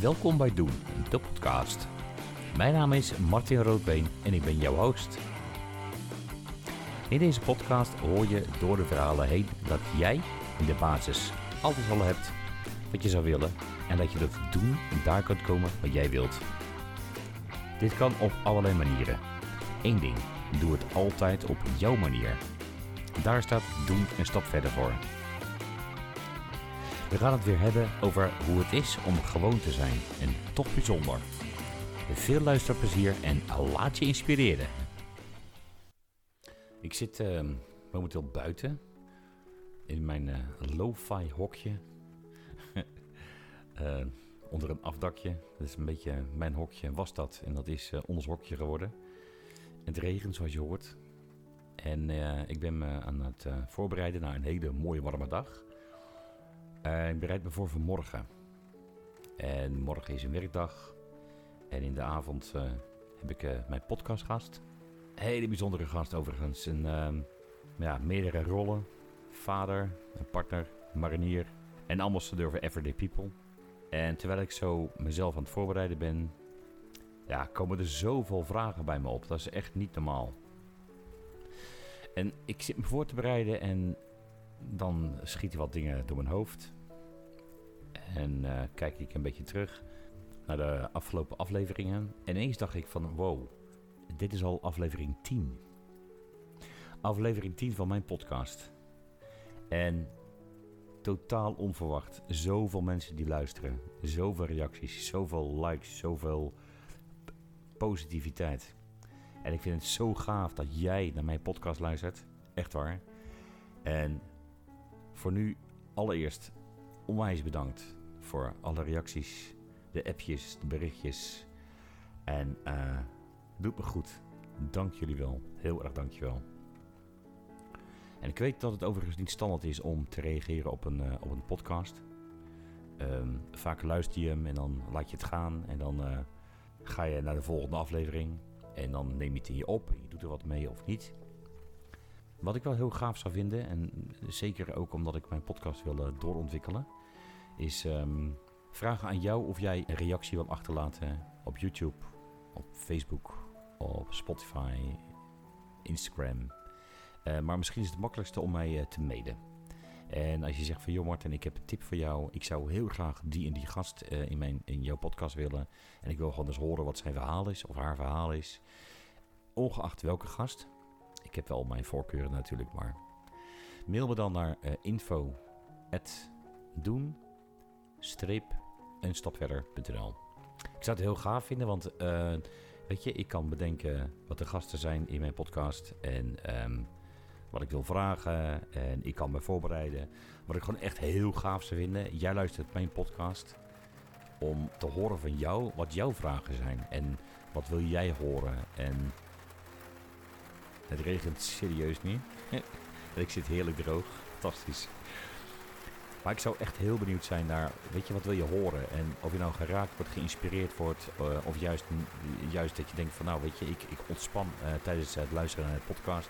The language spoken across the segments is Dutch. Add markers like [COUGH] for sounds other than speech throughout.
Welkom bij Doen, de podcast. Mijn naam is Martin Roodbeen en ik ben jouw host. In deze podcast hoor je door de verhalen heen dat jij in de basis alles al hebt wat je zou willen en dat je dat doen en daar kunt komen wat jij wilt. Dit kan op allerlei manieren. Eén ding, doe het altijd op jouw manier. Daar staat doen een stap verder voor. We gaan het weer hebben over hoe het is om gewoon te zijn en toch bijzonder. Veel luisterplezier en laat je inspireren. Ik zit uh, momenteel buiten in mijn uh, lo-fi hokje. uh, [LAUGHS] onder een afdakje. Dat is een beetje mijn hokje was dat. En dat is ons hokje geworden. Het regent zoals je hoort. En ik ben me aan het voorbereiden naar een hele mooie warme dag. Ik bereid me voor vanmorgen. En morgen is een werkdag. En in de avond uh, heb ik uh, mijn podcastgast. Hele bijzondere gast overigens. Een, uh, ja, meerdere rollen. Vader, een partner, marinier en ambassadeur voor Everyday People. En terwijl ik zo mezelf aan het voorbereiden ben, ja, komen er zoveel vragen bij me op. Dat is echt niet normaal. En ik zit me voor te bereiden en dan schieten wat dingen door mijn hoofd. En kijk ik een beetje terug naar de afgelopen afleveringen. En ineens dacht ik van wow, dit is al aflevering 10. Aflevering 10 van mijn podcast. En totaal onverwacht. Zoveel mensen die luisteren. Zoveel reacties, zoveel likes, zoveel positiviteit. En ik vind het zo gaaf dat jij naar mijn podcast luistert. Echt waar. En voor nu allereerst onwijs bedankt voor alle reacties de appjes, de berichtjes. En uh, doet me goed. Dank jullie wel. Heel erg dank je wel. En ik weet dat het overigens niet standaard is om te reageren op een, uh, op een podcast. Um, vaak luister je hem en dan laat je het gaan. En dan uh, ga je naar de volgende aflevering. En dan neem je het in je op. Je doet er wat mee of niet. Wat ik wel heel gaaf zou vinden. En zeker ook omdat ik mijn podcast wil doorontwikkelen. Is um, vragen aan jou of jij een reactie wil achterlaten op YouTube, op Facebook, op Spotify, Instagram. Uh, maar misschien is het, makkelijkste om mij uh, te mailen. En als je zegt van joh Martin, ik heb een tip voor jou. Ik zou heel graag die en die gast in, mijn, in jouw podcast willen. En ik wil gewoon eens horen wat zijn verhaal is of haar verhaal is. Ongeacht welke gast. Ik heb wel mijn voorkeuren natuurlijk, maar mail me dan naar info doen een. Ik zou het heel gaaf vinden, want uh, weet je, ik kan bedenken wat de gasten zijn in mijn podcast en um, wat ik wil vragen en ik kan me voorbereiden. Wat ik gewoon echt heel gaaf zou vinden, jij luistert mijn podcast om te horen van jou wat jouw vragen zijn en wat wil jij horen en het regent serieus niet. ik zit heerlijk droog, fantastisch. Maar ik zou echt heel benieuwd zijn naar, weet je, wat wil je horen? En of je nou geraakt wordt, geïnspireerd wordt, uh, of juist, juist dat je denkt van, nou weet je, ik, ik ontspan uh, tijdens het luisteren naar de podcast.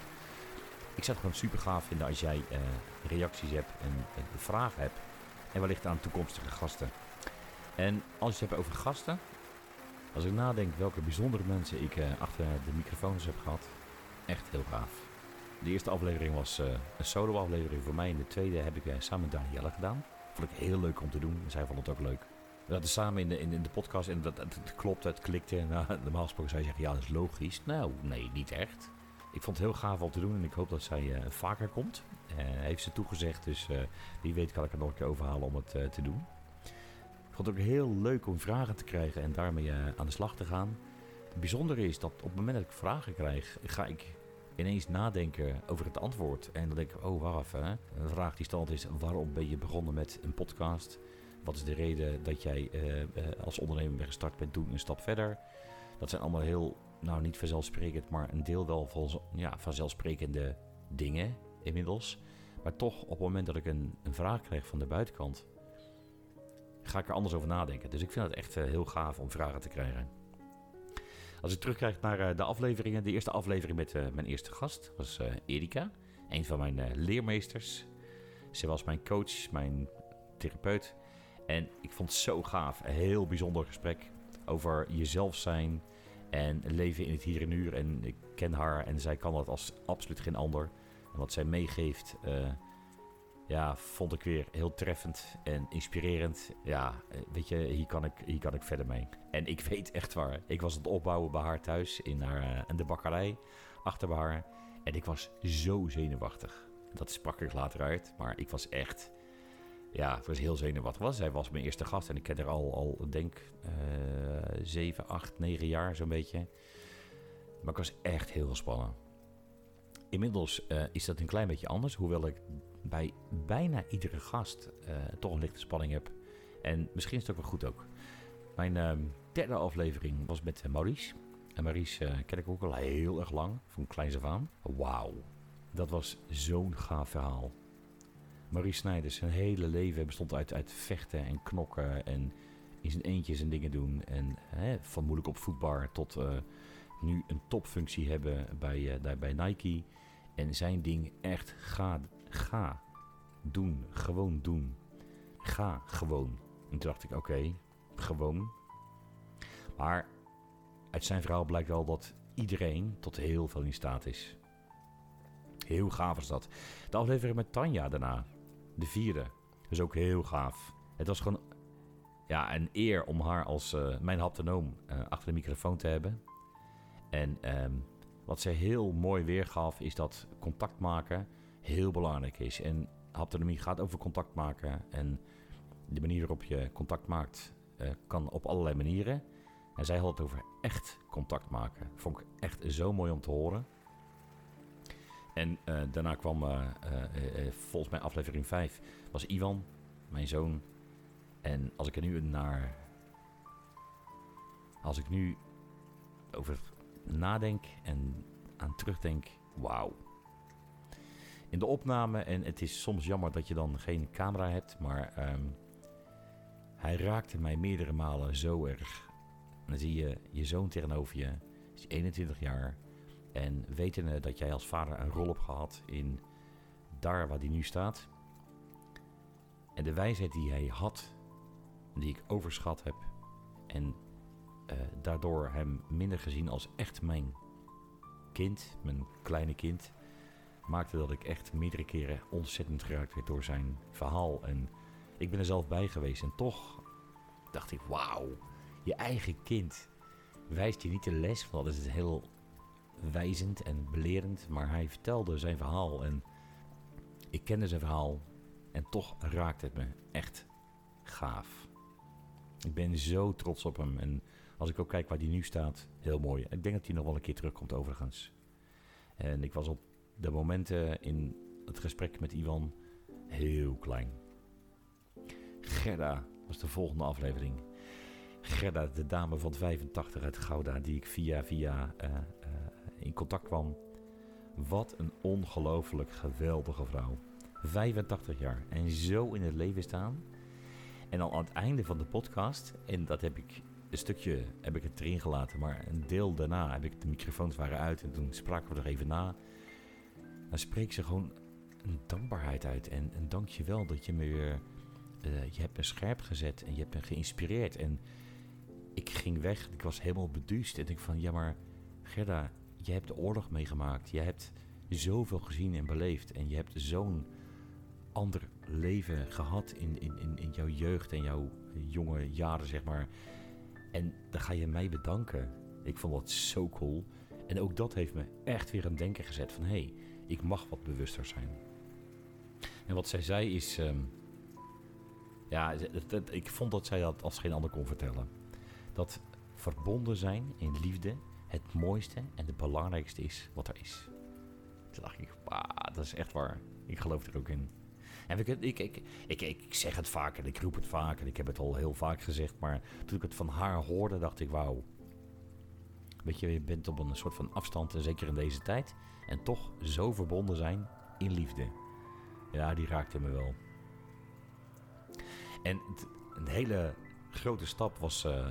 Ik zou het gewoon super gaaf vinden als jij uh, reacties hebt en vragen hebt. En wellicht aan toekomstige gasten. En als je het hebt over gasten, als ik nadenk welke bijzondere mensen ik achter de microfoons heb gehad, echt heel gaaf. De eerste aflevering was uh, een solo-aflevering voor mij. En de tweede heb ik uh, samen met Danielle gedaan. Vond ik heel leuk om te doen. Zij vond het ook leuk. We zaten samen in de, in, in de podcast en dat, het, klopt, het klikte. Nou, [LAUGHS] normaal gesproken zou je zeggen, ja, dat is logisch. Nou, nee, niet echt. Ik vond het heel gaaf om te doen en ik hoop dat zij vaker komt. heeft ze toegezegd, dus wie weet kan ik er nog een keer overhalen om het te doen. Ik vond het ook heel leuk om vragen te krijgen en daarmee aan de slag te gaan. Het bijzondere is dat op het moment dat ik vragen krijg, ga ik ineens nadenken over het antwoord. En dan denk ik, oh wacht even. Een vraag die stand is, waarom ben je begonnen met een podcast? Wat is de reden dat jij uh, als ondernemer bent gestart met doen een stap verder? Dat zijn allemaal heel, nou niet vanzelfsprekend, maar een deel wel van, ja, vanzelfsprekende dingen inmiddels. Maar toch, op het moment dat ik een, een vraag krijg van de buitenkant, ga ik er anders over nadenken. Dus ik vind het echt uh, heel gaaf om vragen te krijgen. Als ik terugkijk naar uh, de afleveringen, de eerste aflevering met uh, mijn eerste gast was uh, Erika, een van mijn leermeesters. Ze was mijn coach, mijn therapeut. En ik vond het zo gaaf. Een heel bijzonder gesprek over jezelf zijn en leven in het hier en nu. En ik ken haar en zij kan dat als absoluut geen ander. En wat zij meegeeft, ja, vond ik weer heel treffend en inspirerend. Ja, eh, weet je, hier kan, ik, hier kan ik verder mee. En ik weet echt waar. Ik was aan het opbouwen bij haar thuis in, haar, uh, in de bakkerij achter haar. En ik was zo zenuwachtig. Dat sprak ik later uit, maar ik was echt ja, het was heel zenuwachtig. Was. Zij was mijn eerste gast en ik ken haar al, al denk, uh, 7, 8, 9 jaar zo'n beetje. Maar ik was echt heel gespannen. Inmiddels uh, is dat een klein beetje anders, hoewel ik bij bijna iedere gast uh, toch een lichte spanning heb. En misschien is het ook wel goed ook. Mijn uh, derde aflevering was met Maurice. En Maurice uh, ken ik ook al heel erg lang, van kleins af aan. Wauw, dat was zo'n gaaf verhaal. Marie Snijders, zijn hele leven bestond uit, uit vechten en knokken en in zijn eentje zijn dingen doen. En hè, van moeilijk op voetbar tot nu een topfunctie hebben bij, uh, bij Nike. En zijn ding echt ga, ga doen, gewoon doen. Ga gewoon. En toen dacht ik, oké, gewoon. Maar uit zijn verhaal blijkt wel dat iedereen tot heel veel in staat is. Heel gaaf is dat. De aflevering met Tanja daarna. De vierde. Is ook heel gaaf. Het was gewoon ja, een eer om haar als uh, mijn haptonoom uh, achter de microfoon te hebben. En um, wat zij heel mooi weergaf is dat contact maken heel belangrijk is. En haptonomie gaat over contact maken. En de manier waarop je contact maakt uh, kan op allerlei manieren. En zij had het over echt contact maken. Vond ik echt zo mooi om te horen. En uh, daarna kwam, uh, volgens mij aflevering 5, was Ivan, mijn zoon. En als ik er nu naar. Als ik nu over nadenk en aan terugdenk, wauw. In de opname, en het is soms jammer dat je dan geen camera hebt, maar um, hij raakte mij meerdere malen zo erg. Dan zie je je zoon tegenover je, is 21 jaar en wetende dat jij als vader een rol hebt gehad in daar waar hij nu staat. En de wijsheid die hij had, die ik overschat heb. En uh, daardoor hem minder gezien als echt mijn kind, mijn kleine kind. Maakte dat ik echt meerdere keren ontzettend geraakt werd door zijn verhaal. En ik ben er zelf bij geweest. En toch dacht ik, wauw, je eigen kind wijst je niet de les. Want dat is heel wijzend en belerend, maar hij vertelde zijn verhaal en ik kende zijn verhaal en toch raakte het me echt gaaf. Ik ben zo trots op hem en als ik ook kijk waar hij nu staat, heel mooi. Ik denk dat hij nog wel een keer terugkomt overigens. En ik was op de momenten in het gesprek met Ivan heel klein. Gerda was de volgende aflevering. Gerda, de dame van 85 uit Gouda, die ik via via uh, uh, in contact kwam. Wat een ongelooflijk geweldige vrouw. 85 jaar en zo in het leven staan. En dan aan het einde van de podcast, en dat heb ik een stukje heb ik het erin gelaten, maar een deel daarna heb ik de microfoons waren uit en toen spraken we er even na. Dan spreekt ze gewoon een dankbaarheid uit en een dankjewel dat je me weer, uh, je hebt me scherp gezet en je hebt me geïnspireerd. En ik ging weg, ik was helemaal beduust en ik van ja maar Gerda, je hebt de oorlog meegemaakt. Je hebt zoveel gezien en beleefd. En je hebt zo'n ander leven gehad in, in, in, in jouw jeugd en jouw jonge jaren, zeg maar. En dan ga je mij bedanken. Ik vond dat zo cool. En ook dat heeft me echt weer aan denken gezet van... hé, hey, ik mag wat bewuster zijn. En wat zij zei is... Um, ja, ik vond dat zij dat als geen ander kon vertellen. Dat verbonden zijn in liefde het mooiste en het belangrijkste is wat er is. Toen dacht ik, dat is echt waar. Ik geloof er ook in. En ik, ik, ik, ik, ik zeg het vaak en ik roep het vaak en ik heb het al heel vaak gezegd. Maar toen ik het van haar hoorde, dacht ik, wauw. Weet je, je bent op een soort van afstand, en zeker in deze tijd. En toch zo verbonden zijn in liefde. Ja, die raakte me wel. En een hele grote stap was uh, uh,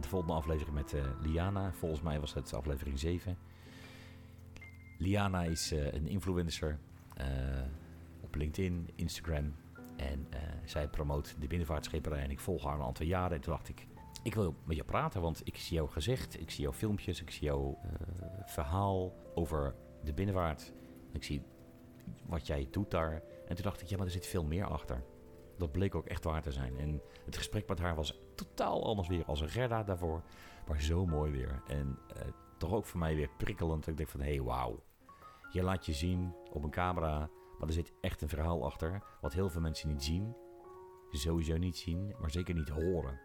de volgende aflevering met uh, Liana. Volgens mij was het aflevering 7. Liana is een influencer op LinkedIn, Instagram. En eh, zij promoot de binnenvaartscheperij en ik volg haar een aantal jaren. En toen dacht ik, ik wil met je praten, want ik zie jouw gezicht, ik zie jouw filmpjes, ik zie jouw eh, verhaal over de binnenvaart. Ik zie wat jij doet daar. En toen dacht ik, ja, maar er zit veel meer achter. Dat bleek ook echt waar te zijn. En het gesprek met haar was totaal anders weer als Gerda daarvoor. Maar zo mooi weer. En uh, toch ook voor mij weer prikkelend. Ik denk van, hé, hey, wauw. Je laat je zien op een camera, maar er zit echt een verhaal achter. Wat heel veel mensen niet zien. Sowieso niet zien, maar zeker niet horen.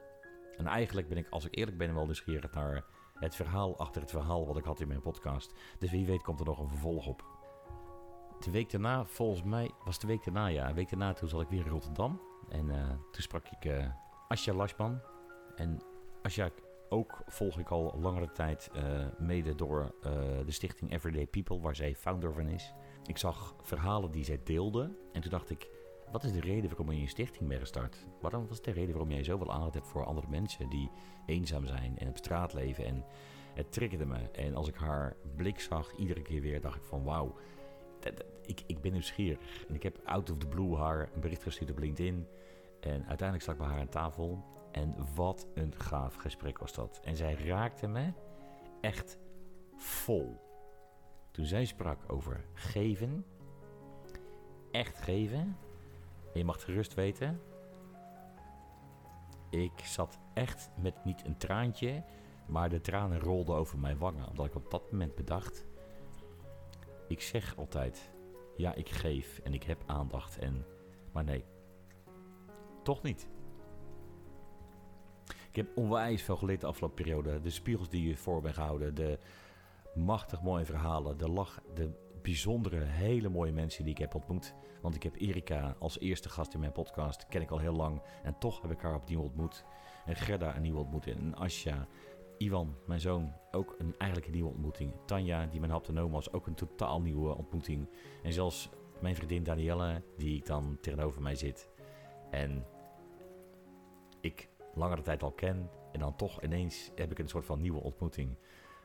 En eigenlijk ben ik, als ik eerlijk ben, wel nieuwsgierig naar het verhaal achter het verhaal wat ik had in mijn podcast. Dus wie weet komt er nog een vervolg op. De week daarna, volgens mij, was de week daarna, ja. Een week daarna toen zat ik weer in Rotterdam. En uh, toen sprak ik uh, Asja Lasman. En Asja ook volg ik al langere tijd uh, mede door de stichting Everyday People, waar zij founder van is. Ik zag verhalen die zij deelde. En toen dacht ik, wat is de reden waarom je een stichting bent gestart? Waarom was de reden waarom jij zoveel aandacht hebt voor andere mensen die eenzaam zijn en op straat leven? En het triggerde me. En als ik haar blik zag, iedere keer weer, dacht ik van wauw, ik, ik ben nieuwsgierig. En ik heb out of the blue haar een bericht gestuurd op LinkedIn. En uiteindelijk stak ik bij haar aan tafel. En wat een gaaf gesprek was dat. En zij raakte me echt vol. Toen zij sprak over geven, echt geven, je mag gerust weten. Ik zat echt met niet een traantje, maar de tranen rolden over mijn wangen. Omdat ik op dat moment bedacht. Ik zeg altijd, ja ik geef en ik heb aandacht en... Maar nee, toch niet. Ik heb onwijs veel geleerd de afgelopen periode. De spiegels die je voor bent gehouden, de machtig mooie verhalen, de lach, de bijzondere, hele mooie mensen die ik heb ontmoet. Want ik heb Erika als eerste gast in mijn podcast, ken ik al heel lang. En toch heb ik haar opnieuw ontmoet. En Gerda een nieuwe ontmoeting. En Asja, Ivan, mijn zoon, ook een, eigenlijk een nieuwe ontmoeting. Tanja, die mijn haptonoom was, ook een totaal nieuwe ontmoeting. En zelfs mijn vriendin Danielle, die ik dan tegenover mij zit. En ik langere tijd al ken. En dan toch ineens heb ik een soort van nieuwe ontmoeting.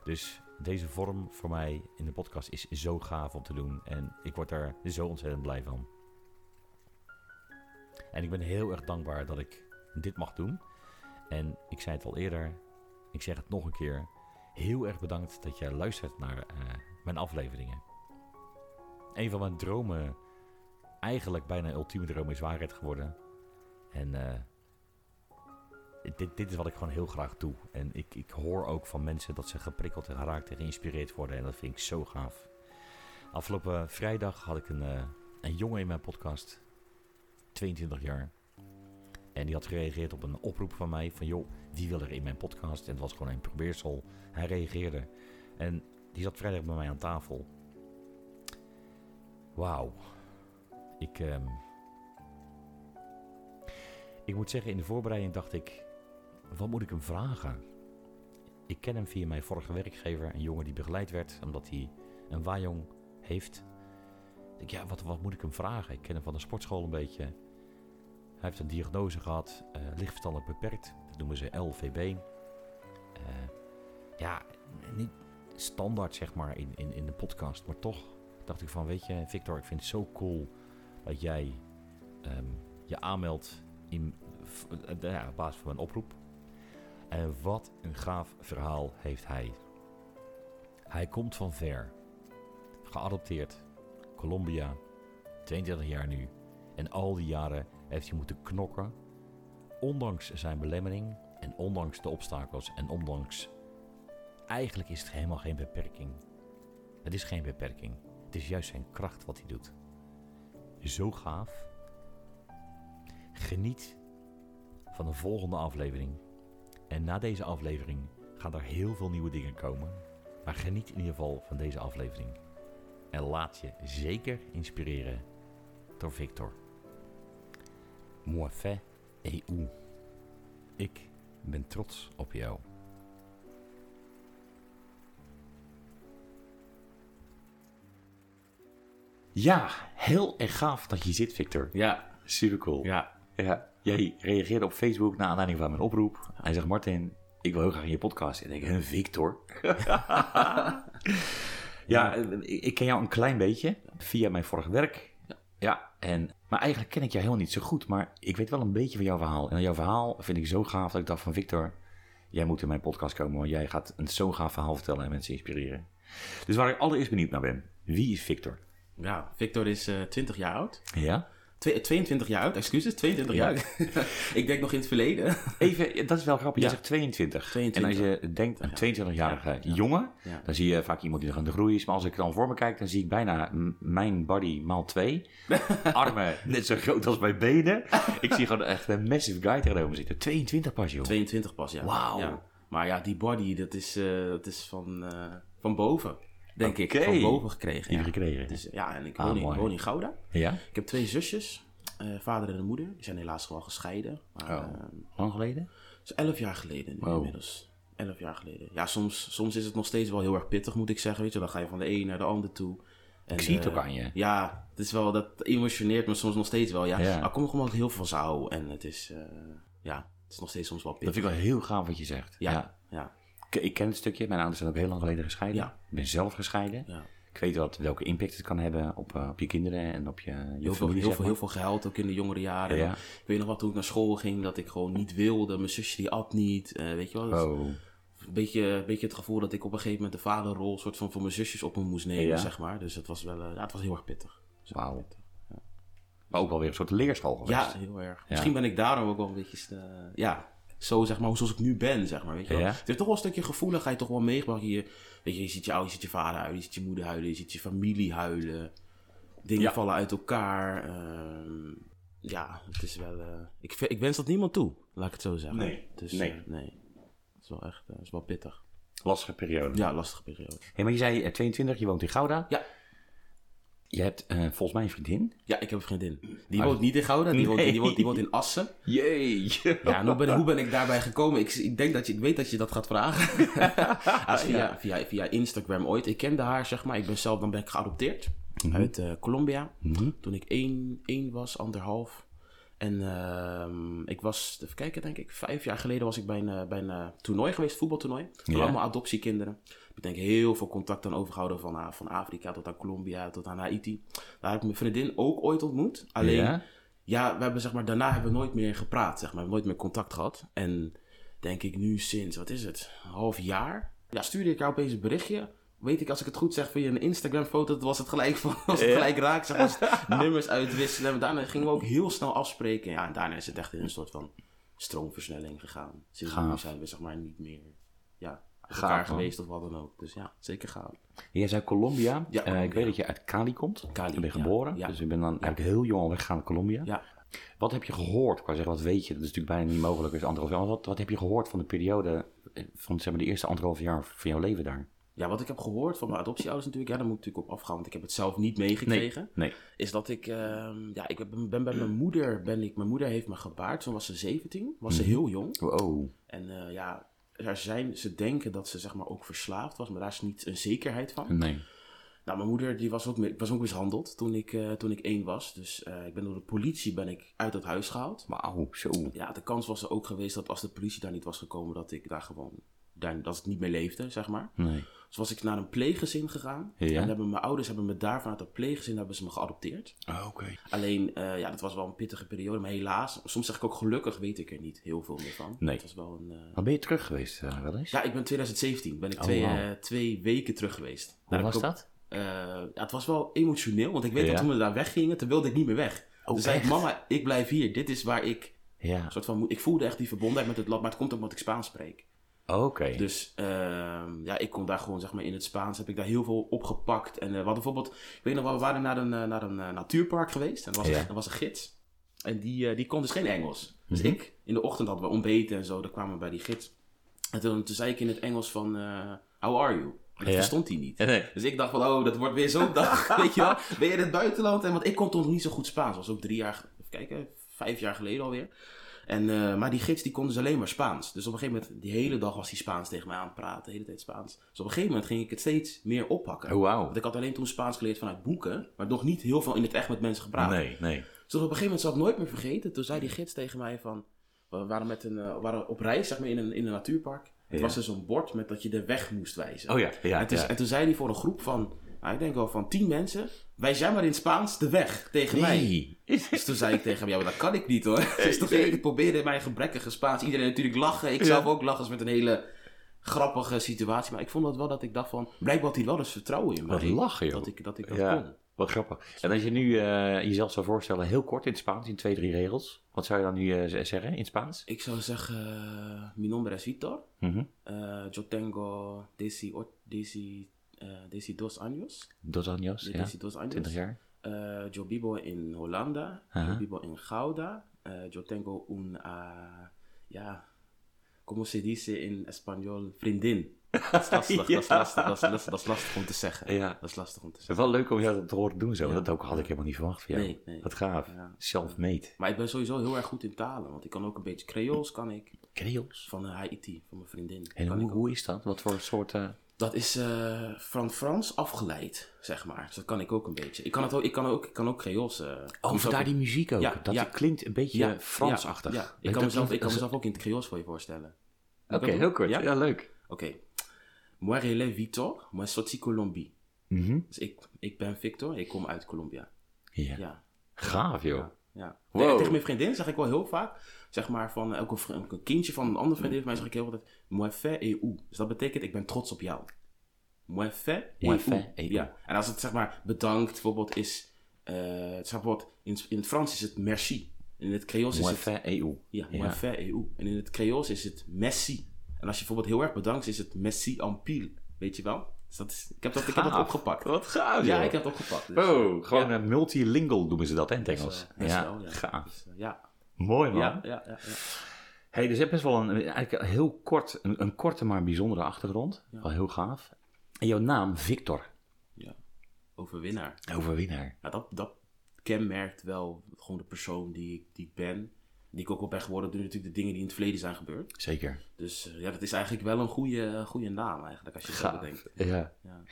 Dus deze vorm voor mij in de podcast is zo gaaf om te doen. En ik word daar zo ontzettend blij van. En ik ben heel erg dankbaar dat ik dit mag doen. En ik zei het al eerder, ik zeg het nog een keer. Heel erg bedankt dat jij luistert naar uh, mijn afleveringen. Een van mijn dromen, eigenlijk bijna ultieme droom, is waarheid geworden. En uh, dit, dit is wat ik gewoon heel graag doe. En ik, ik hoor ook van mensen dat ze geprikkeld en geraakt en geïnspireerd worden. En dat vind ik zo gaaf. Afgelopen vrijdag had ik een, uh, een jongen in mijn podcast. 22 jaar. En die had gereageerd op een oproep van mij. Van joh, wie wil er in mijn podcast? En het was gewoon een probeersel. Hij reageerde. En die zat vrijdag bij mij aan tafel. Wauw. Ik... Um, ik moet zeggen, in de voorbereiding dacht ik, wat moet ik hem vragen? Ik ken hem via mijn vorige werkgever, een jongen die begeleid werd omdat hij een waaijong heeft. Ik ja, wat, wat moet ik hem vragen? Ik ken hem van de sportschool een beetje. Hij heeft een diagnose gehad, uh, lichtverstandelijk beperkt. Dat noemen ze LVB. Eh, ja, niet standaard zeg maar in, in, in de podcast, maar toch dacht ik van, weet je, Victor, ik vind het zo cool dat jij um, je aanmeldt in, ja, op basis van mijn oproep. En wat een gaaf verhaal heeft hij. Hij komt van ver. Geadopteerd. Colombia. 22 jaar nu. En al die jaren heeft hij moeten knokken. Ondanks zijn belemmering. En ondanks de obstakels. En ondanks... Eigenlijk is het helemaal geen beperking. Het is geen beperking. Het is juist zijn kracht wat hij doet. Zo gaaf. Geniet van de volgende aflevering. En na deze aflevering gaan er heel veel nieuwe dingen komen. Maar geniet in ieder geval van deze aflevering. En laat je zeker inspireren door Victor. Moi fait et où. Ik ben trots op jou. Ja, heel erg gaaf dat je zit, Victor. Ja, super cool. Ja, ja. Jij reageerde op Facebook naar aanleiding van mijn oproep. Hij zegt, Martin, ik wil heel graag in je podcast. En ik denk, Victor? [LAUGHS] ja, ik ken jou een klein beetje via mijn vorige werk. Ja, en, maar eigenlijk ken ik jou helemaal niet zo goed, maar ik weet wel een beetje van jouw verhaal. En jouw verhaal vind ik zo gaaf dat ik dacht van Victor, jij moet in mijn podcast komen, want jij gaat een zo gaaf verhaal vertellen en mensen inspireren. Dus waar ik allereerst benieuwd naar ben, wie is Victor? Ja, Victor is eh 20 jaar oud. Ja? Twee- 22 jaar oud, excuses, 22 Ja. jaar [LAUGHS] ik denk nog in het verleden. Even, dat is wel grappig, Ja. zegt 22. 22. En als je denkt aan 22-jarige Ja, ja. jongen, dan zie je vaak iemand die nog aan de groei is. Maar als ik dan voor me kijk, dan zie ik bijna mijn body maal twee. [LAUGHS] Armen net zo groot als mijn benen. Ik zie gewoon echt een massive guy tegenover me zitten. 22 pas, joh. 22 pas, ja. Wauw. Maar ja, die body, dat is, eh, dat is van, eh, van boven, denk ik. Van boven gekregen. Ja. gekregen. Dus, ja, en ik Ah, woon, in, mooi. woon in Gouda. Ja? Ik heb twee zusjes, eh, vader en een moeder. Die zijn helaas wel gescheiden. Maar, Oh. eh, Lang geleden? dat is elf jaar geleden Wow. inmiddels. Elf jaar geleden. Ja, soms, soms is het nog steeds wel heel erg pittig, moet ik zeggen. Weet je, dan ga je van de een naar de ander toe. En, Ik zie het eh, ook aan je. Ja, het is wel, dat emotioneert me soms nog steeds wel. Ja, Ja. Er komt gewoon heel veel van zou. En het is, eh, ja, het is nog steeds soms wel Dat pittig. vind ik wel heel gaaf wat je zegt. Ja, ja, Ik, ken het stukje. Mijn ouders zijn ook heel lang geleden gescheiden. Ja. Ik ben zelf gescheiden. ja. Ik weet wat, welke impact het kan hebben op, eh, op je kinderen en op je, je Heel, veel, heel, zeg veel, heel veel gehuild ook in de jongere jaren. Ja. Ik weet nog wat toen ik naar school ging, dat ik gewoon niet wilde. Mijn zusje die at niet. eh, weet je wel? Dus Oh. een, beetje, een beetje het gevoel dat ik op een gegeven moment de vaderrol soort van voor mijn zusjes op me moest nemen, zeg maar. Dus het was wel, eh, ja, het was heel erg pittig. Wauw. Maar ook wel weer een soort leerschool geweest. Ja, heel erg. Misschien ben ik daarom ook wel een beetje, eh, ja, zo zeg maar, zoals ik nu ben, zeg maar. Weet je wel. Ja. Het heeft toch wel een stukje gevoeligheid toch wel meegebracht. Je, weet je, je ziet je ouders, je ziet je vader huilen, je ziet je moeder huilen, je ziet je familie huilen. Dingen Ja. vallen uit elkaar. ehm, ja, het is wel... eh, ik, ik wens dat niemand toe, laat ik het zo zeggen. Nee. Dus, Nee. eh, nee. Het is wel echt eh, het is wel pittig. Lastige periode. Ja, lastige periode. Hey, maar je zei eh, 22, je woont in Gouda. Ja. Je hebt eh, volgens mij een vriendin. Ja, ik heb een vriendin. Die Maar- woont niet in Gouda, die, woont, die, woont, die woont in Assen. Jee. Ja, hoe ben, hoe ben ik daarbij gekomen? Ik, ik denk dat je, ik weet dat je dat gaat vragen. [LAUGHS] Ah, via, via, via Instagram ooit. Ik kende haar, zeg maar. Ik ben zelf, dan ben ik geadopteerd uit eh, Colombia. Mhm. Toen ik één, één was, anderhalf. En ehm, ik was, even kijken, denk ik, vijf jaar geleden was ik bij een, eh, bij een toernooi geweest, voetbaltoernooi. Ja. allemaal adoptiekinderen. Ik denk heel veel contact aan overgehouden van, eh, van Afrika tot aan Colombia tot aan Haiti. Daar heb ik mijn vriendin ook ooit ontmoet. Alleen, Ja? ja, we hebben zeg maar, daarna hebben we nooit meer gepraat, zeg maar. We hebben nooit meer contact gehad. En denk ik nu sinds, wat is het, een half jaar? Ja, stuurde ik jou opeens een berichtje. Weet ik, als ik het goed zeg, via een Instagram foto, dat was het gelijk, van, [LAUGHS] was het gelijk raak. Zeg maar, nummers uitwisselen. En daarna gingen we ook heel snel afspreken. Ja, en daarna is het echt in een soort van stroomversnelling gegaan. Sinds nu Gaaf. zijn we zeg maar niet meer, ja, Gaaf, man. geweest of wat dan ook. Dus ja, zeker gaaf. Jij zei Colombia. Ja, Eh, ik weet dat je uit Cali komt. Cali, Daar ben ja. geboren. Ja. Dus ik ben dan eigenlijk heel jong al weggegaan naar Colombia. Ja. Wat heb je gehoord? Ik wou zeggen, wat weet je? Dat is natuurlijk bijna niet mogelijk. is anderhalf jaar. Wat, wat heb je gehoord van de periode eh, van zeg maar, de eerste anderhalf jaar van jouw leven daar? Ja, wat ik heb gehoord van mijn adoptieouders natuurlijk, ja, daar moet ik natuurlijk op afgaan, want ik heb het zelf niet meegekregen. Nee. is dat ik, ehm, ja, ik ben, ben bij mijn moeder, ben ik, mijn moeder heeft me gebaard, toen was ze 17, was ze Mhm. heel jong. Oh. En eh, ja, er zijn, ze denken dat ze zeg maar ook verslaafd was, maar daar is niet een zekerheid van. Nee. Nou, mijn moeder die was ook, was ook mishandeld toen ik, eh, toen ik één was, dus eh, ik ben door de politie ben ik uit het huis gehaald. Wauw, zo. Ja, de kans was er ook geweest dat als de politie daar niet was gekomen, dat ik daar gewoon, daar, dat ik niet meer leefde, zeg maar. Nee. Dus was ik naar een pleeggezin gegaan. Ja. En hebben mijn ouders hebben me daar vanuit dat pleeggezin hebben ze me geadopteerd. Oh, Oké. Alleen, eh, ja, dat was wel een pittige periode. Maar helaas, soms zeg ik ook gelukkig, weet ik er niet heel veel meer van. Nee. Het was wel een... eh, Maar ben je terug geweest eh, wel eens? Ja, ik ben 2017. Ben ik Oh, twee, twee weken terug geweest. Hoe Daar was ook- dat? ja, het was wel emotioneel. Want ik weet Ja. dat toen we daar weggingen, toen wilde ik niet meer weg. Oh, toen zei ik, mama, ik blijf hier. Dit is waar ik... Ja. Soort van, ik voelde echt die verbondenheid met het land. Maar het komt ook omdat ik Spaans spreek. Oké. Dus ehm, ja, ik kon daar gewoon, zeg maar, in het Spaans heb ik daar heel veel opgepakt. En eh, we hadden bijvoorbeeld, ik weet nog wel, we waren naar een, eh, naar een eh, natuurpark geweest. En er was, Ja. er was een gids. En die, die kon dus geen Engels. Dus Mhm. ik, in de ochtend hadden we ontbeten en zo, dan kwamen we bij die gids. En toen, toen zei ik in het Engels van, how are you? En dat Ja. verstond hij niet. Nee. Dus ik dacht van, oh, dat wordt weer zo'n dag, [LAUGHS] weet je wel. Ben je in het buitenland? En, want ik kon toen nog niet zo goed Spaans. Dat was ook drie jaar, even kijken, vijf jaar geleden alweer. En, eh, maar die gids die kon dus alleen maar Spaans. Dus op een gegeven moment, die hele dag was hij Spaans tegen mij aan het praten, de hele tijd Spaans. Dus op een gegeven moment ging ik het steeds meer oppakken. Oh, wauw. Want ik had alleen toen Spaans geleerd vanuit boeken, maar nog niet heel veel in het echt met mensen gepraat. Nee, nee. Dus op een gegeven moment zal ik nooit meer vergeten. Toen zei die gids tegen mij van... We waren, met een, eh, waren op reis, zeg maar, in een, in een natuurpark. Het Ja. was dus een bord met dat je de weg moest wijzen. Oh ja, ja. en, toen, ja. en toen zei hij voor een groep van... Nou, ik denk wel van tien mensen, wijs jij maar in het Spaans de weg tegen mij. Nee. Dus toen zei ik tegen hem, ja, maar dat kan ik niet hoor. Dus toen ik probeerde mijn gebrekkige Spaans, iedereen natuurlijk lachen. Ik Ja. zelf ook lachen, met een hele grappige situatie. Maar ik vond dat wel dat ik dacht van, blijkbaar had hij wel eens vertrouwen in mij. Wat lachen, joh. Dat ik dat, ik dat Ja. kon. Wat grappig. En als je nu eh, jezelf zou voorstellen, heel kort in het Spaans, in twee, drie regels. Wat zou je dan nu eh, zeggen in het Spaans? Ik zou zeggen, uh, mi nombre es Vitor. Mhm. Uh, yo tengo desi, o- desi, uh, desi dos años. Dos años, ja. Desi dos años. 20 jaar. Uh, yo vivo in. Yo vivo in Gouda. Uh, yo tengo un, uh, ja, como se dice in español, vriendin. Dat is lastig, dat, is [LAUGHS] lastig dat, is, dat, is, dat is lastig om te zeggen. Ja. Dat is lastig om te Het is zeggen. wel leuk om jou dat te horen doen zo. Ja. Dat ook had ik helemaal niet verwacht van jou. Nee, nee. Wat gaaf. Ja. Self-made. Maar ik ben sowieso heel erg goed in talen, want ik kan ook een beetje Creools, kan ik. Creols. Van uh, Haiti, van mijn vriendin. En hoe, hoe is dat? Wat voor soort... eh, Dat is eh, van Frans afgeleid, zeg maar. Dus dat kan ik ook een beetje. Ik kan, het ook, ik kan, ook, ik kan ook Creools. eh, Oh, vandaar die muziek ook. Ja, dat ja. klinkt een beetje Ja, Fransachtig. Ja. Ik, kan mezelf, ik kan mezelf ook in het Creools voor je voorstellen. Oké, heel kort. Ja, leuk. Oké. Moi, relais Victor, moi, sorti Colombie. Mhm. Dus ik, ik ben Victor, ik kom uit Colombia. Ja. Ja. Gaaf, joh. Ja. Wow. Tegen mijn vriendin zeg ik wel heel vaak, zeg maar van elke een kindje van een andere vriendin van mij zeg ik heel altijd, moi fait et ou. Dus dat betekent, ik ben trots op jou. Moi fait et Moi ou. fait et ou. Ja. En als het zeg maar bedankt bijvoorbeeld is, eh, het is bijvoorbeeld, in, in het Frans is het merci. En in het Creools is Moi het fait et ou. Ja, Ja. moi fait et ou. En in het Creools is het messi. En als je bijvoorbeeld heel erg bedankt, is het messi en pile. Weet je wel? Dus dat is, ik, heb dat, ik heb dat opgepakt. Wat gaaf, Ja, joh. ik heb het opgepakt. Dus, Oh, gewoon Ja. een multilingual noemen ze dat hè, in het Engels. eh, ja, wel, ja. gaaf. Dus, eh, ja. Mooi man. Ja, ja, ja, ja. Hey, dus je hebt best wel een, eigenlijk heel kort, een, een korte maar bijzondere achtergrond. Ja. Wel heel gaaf. En jouw naam, Victor. ja. Overwinnaar. Overwinnaar. Ja, dat, dat kenmerkt wel gewoon de persoon die ik, die ik ben. Die ik ook wel ben geworden door natuurlijk de dingen die in het verleden zijn gebeurd. Zeker. Dus eh, ja, dat is eigenlijk wel een goede, goede naam eigenlijk, als je het zo Gaaf. bedenkt. Ja. Ja.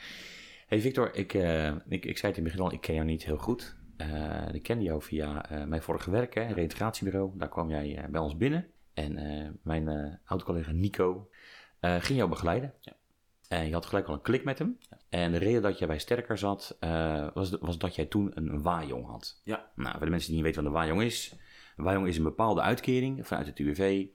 Hey Victor, ik, eh, ik, ik zei het in het begin al, ik ken jou niet heel goed. Eh, ik kende jou via eh, mijn vorige werk, hè, reintegratiebureau. Daar kwam jij eh, bij ons binnen. En mijn oud-collega Nico ging jou begeleiden. Ja. En je had gelijk al een klik met hem. En de reden dat jij bij Sterker zat, was, was dat jij toen een waaijong had. Ja. Nou, voor de mensen die niet weten wat een waaijong is. Een waaijong is een bepaalde uitkering vanuit het UWV.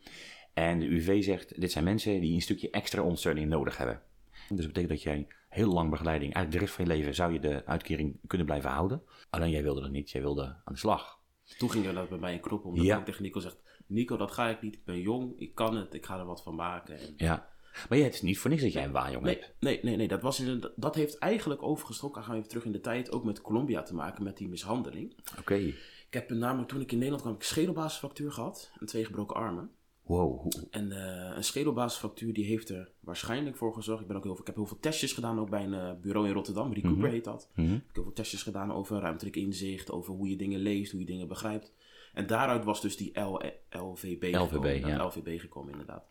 En de UWV zegt, dit zijn mensen die een stukje extra ondersteuning nodig hebben. Dus dat betekent dat jij heel lang begeleiding, eigenlijk de rest van je leven zou je de uitkering kunnen blijven houden. Alleen jij wilde dat niet, jij wilde aan de slag. Toen ging er dat bij mij een knop om. Dat Ja. ik tegen Nico zegt, Nico, dat ga ik niet. Ik ben jong, ik kan het, ik ga er wat van maken. En Ja. Maar ja, het is niet voor niks dat jij een waaijong Nee, hebt. nee, nee, nee. Dat, was in, dat heeft eigenlijk overgestoken, gaan we even terug in de tijd, ook met Colombia te maken, met die mishandeling. Oké. Ik heb namelijk, toen ik in Nederland kwam, ik een schedelbasisfractuur gehad en twee gebroken armen. Wow. En eh, een schedelbasisfractuur die heeft er waarschijnlijk voor gezorgd. Ik, ben ook heel veel, ik heb heel veel testjes gedaan, ook bij een eh, bureau in Rotterdam, Recouper Mhm. heet dat. Mhm. Ik heb heel veel testjes gedaan over ruimtelijk inzicht, over hoe je dingen leest, hoe je dingen begrijpt. En daaruit was dus die L, LVB, LVB, gekomen, ja. LVB gekomen, inderdaad.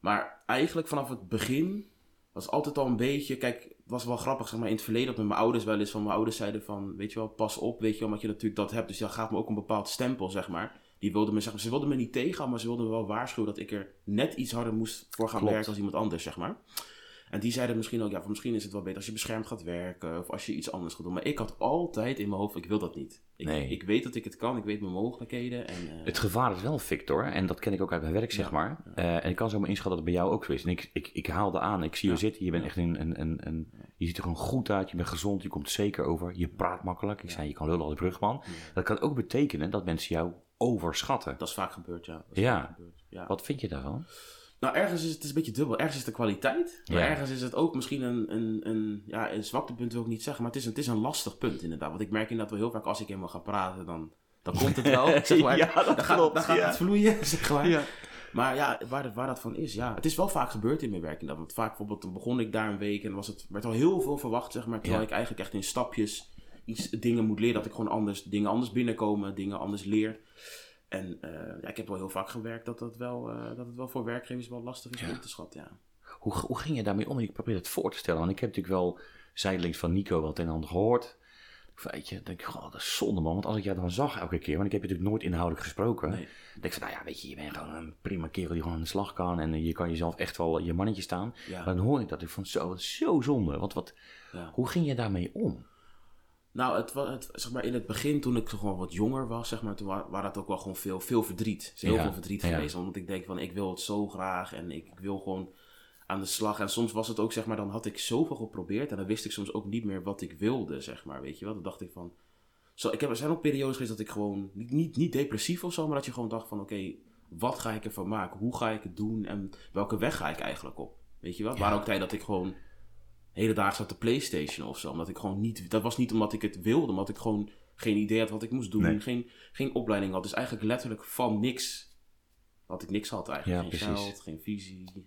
Maar eigenlijk vanaf het begin was altijd al een beetje... Kijk, het was wel grappig, zeg maar, in het verleden dat met mijn ouders wel eens van... Mijn ouders zeiden van, weet je wel, pas op, weet je wel, omdat je natuurlijk dat hebt. Dus dat gaat me ook een bepaald stempel, zeg maar. Die wilden me, zeg maar, ze wilden me niet tegenhouden, maar ze wilden me wel waarschuwen... dat ik er net iets harder moest voor gaan Klopt. werken als iemand anders, zeg maar. En die zeiden misschien ook, ja, misschien is het wel beter als je beschermd gaat werken of als je iets anders gaat doen. Maar ik had altijd in mijn hoofd, ik wil dat niet. Ik, Nee. ik weet dat ik het kan, ik weet mijn mogelijkheden. En, eh, Het gevaar is wel, Victor, en dat ken ik ook uit mijn werk, zeg Ja, maar. Eh, en ik kan zo maar inschatten dat het bij jou ook zo is. En ik, ik, ik haalde aan, ik zie je Ja. zitten, je bent echt een, een, een, een... Je ziet er gewoon goed uit, je bent gezond, je komt zeker over, je praat makkelijk. Ik zei, je kan lullen als brugman. Dat kan ook betekenen dat mensen jou overschatten. Dat is vaak gebeurd, ja. Ja. vaak gebeurd, ja. Wat vind je daarvan? Nou, ergens is het, het is een beetje dubbel. Ergens is de kwaliteit. Maar Ja. ergens is het ook misschien een, een, een, ja, een zwaktepunt, wil ik niet zeggen. Maar het is, een, het is een lastig punt, inderdaad. Want ik merk inderdaad wel heel vaak, als ik helemaal ga praten, dan, dan komt het wel. [LAUGHS] Zeg maar. Ja, dat dan gaat, klopt, dan gaat ja. het vloeien, [LAUGHS] zeg maar. Ja. Maar ja, waar, dat- waar dat van is, ja. Het is wel vaak gebeurd in mijn werk. inderdaad. Want vaak bijvoorbeeld, dan begon ik daar een week en was het, werd al heel veel verwacht, zeg maar. Terwijl ik eigenlijk echt in stapjes iets dingen moet leren. Dat ik gewoon anders, dingen anders binnenkomen, dingen anders leer. En eh, ja, ik heb wel heel vaak gewerkt dat, dat, wel, eh, dat het wel voor werkgevers wel lastig is om Ja. in te schatten, ja. Hoe, hoe ging je daarmee om? Ik probeer het voor te stellen, want ik heb natuurlijk wel zijdelings van Nico wat en ander gehoord. Weet je, denk ik, goh, dat is zonde man. Want als ik jou dan zag elke keer, want ik heb je natuurlijk nooit inhoudelijk gesproken. Nee. Denk ik van, nou ja, weet je, je bent gewoon een prima kerel die gewoon aan de slag kan. En eh, je kan jezelf echt wel je mannetje staan. Ja. Maar dan hoor ik dat, ik van zo, zo zonde. Want wat, Ja. hoe ging je daarmee om? Nou, het, het, zeg maar, in het begin, toen ik gewoon wat jonger was, zeg maar, toen wa- waren het ook wel gewoon veel, veel verdriet. Er is heel Ja, veel verdriet ja. geweest. Omdat ik denk van, ik wil het zo graag en ik, ik wil gewoon aan de slag. En soms was het ook, zeg maar, dan had ik zoveel geprobeerd en dan wist ik soms ook niet meer wat ik wilde, zeg maar, weet je wel. Dan dacht ik van, zo, ik heb, er zijn ook periodes geweest dat ik gewoon, niet, niet, niet depressief of zo, maar dat je gewoon dacht van, oké, wat ga ik ervan maken? Hoe ga ik het doen? En welke weg ga ik eigenlijk op? Weet je wel? Waren ook tijden dat ik gewoon hele dagen zat de Playstation of zo. Omdat ik gewoon niet... Dat was niet omdat ik het wilde, omdat ik gewoon geen idee had wat ik moest doen. Nee. Geen, geen opleiding had. Dus eigenlijk letterlijk van niks. Dat ik niks had eigenlijk. Ja, geen precies. geld, geen visie.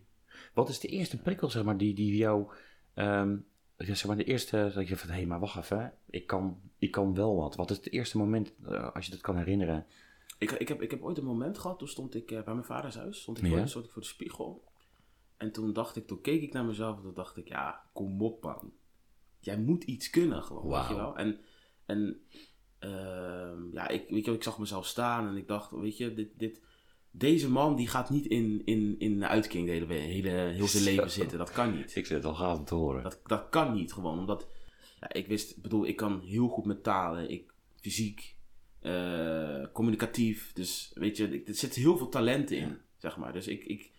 Wat is de eerste prikkel, zeg maar, die, die jou... ja, zeg maar, de eerste dat je van, hé, hey, maar wacht even, ik kan, ik kan wel wat. Wat is het eerste moment, eh, als je dat kan herinneren? Ik, ik, heb, ik heb ooit een moment gehad, toen stond ik eh, bij mijn vaders huis. Stond ik, Ja. voor, stond ik voor de spiegel. En toen dacht ik, toen keek ik naar mezelf en toen dacht ik, ja, kom op man. Jij moet iets kunnen gewoon, weet je wel. En, en ehm, ja, ik, weet je, ik zag mezelf staan en ik dacht, weet je, dit, dit, deze man die gaat niet in, in, in de uitking de hele, hele, heel zijn leven zitten. Dat kan niet. Ik het al gaaf te horen. Dat, dat kan niet gewoon, omdat ja, ik wist, ik bedoel, ik kan heel goed met talen, ik, fysiek, eh, communicatief. Dus weet je, ik- er zit heel veel talenten in, zeg maar. Dus ik, ik,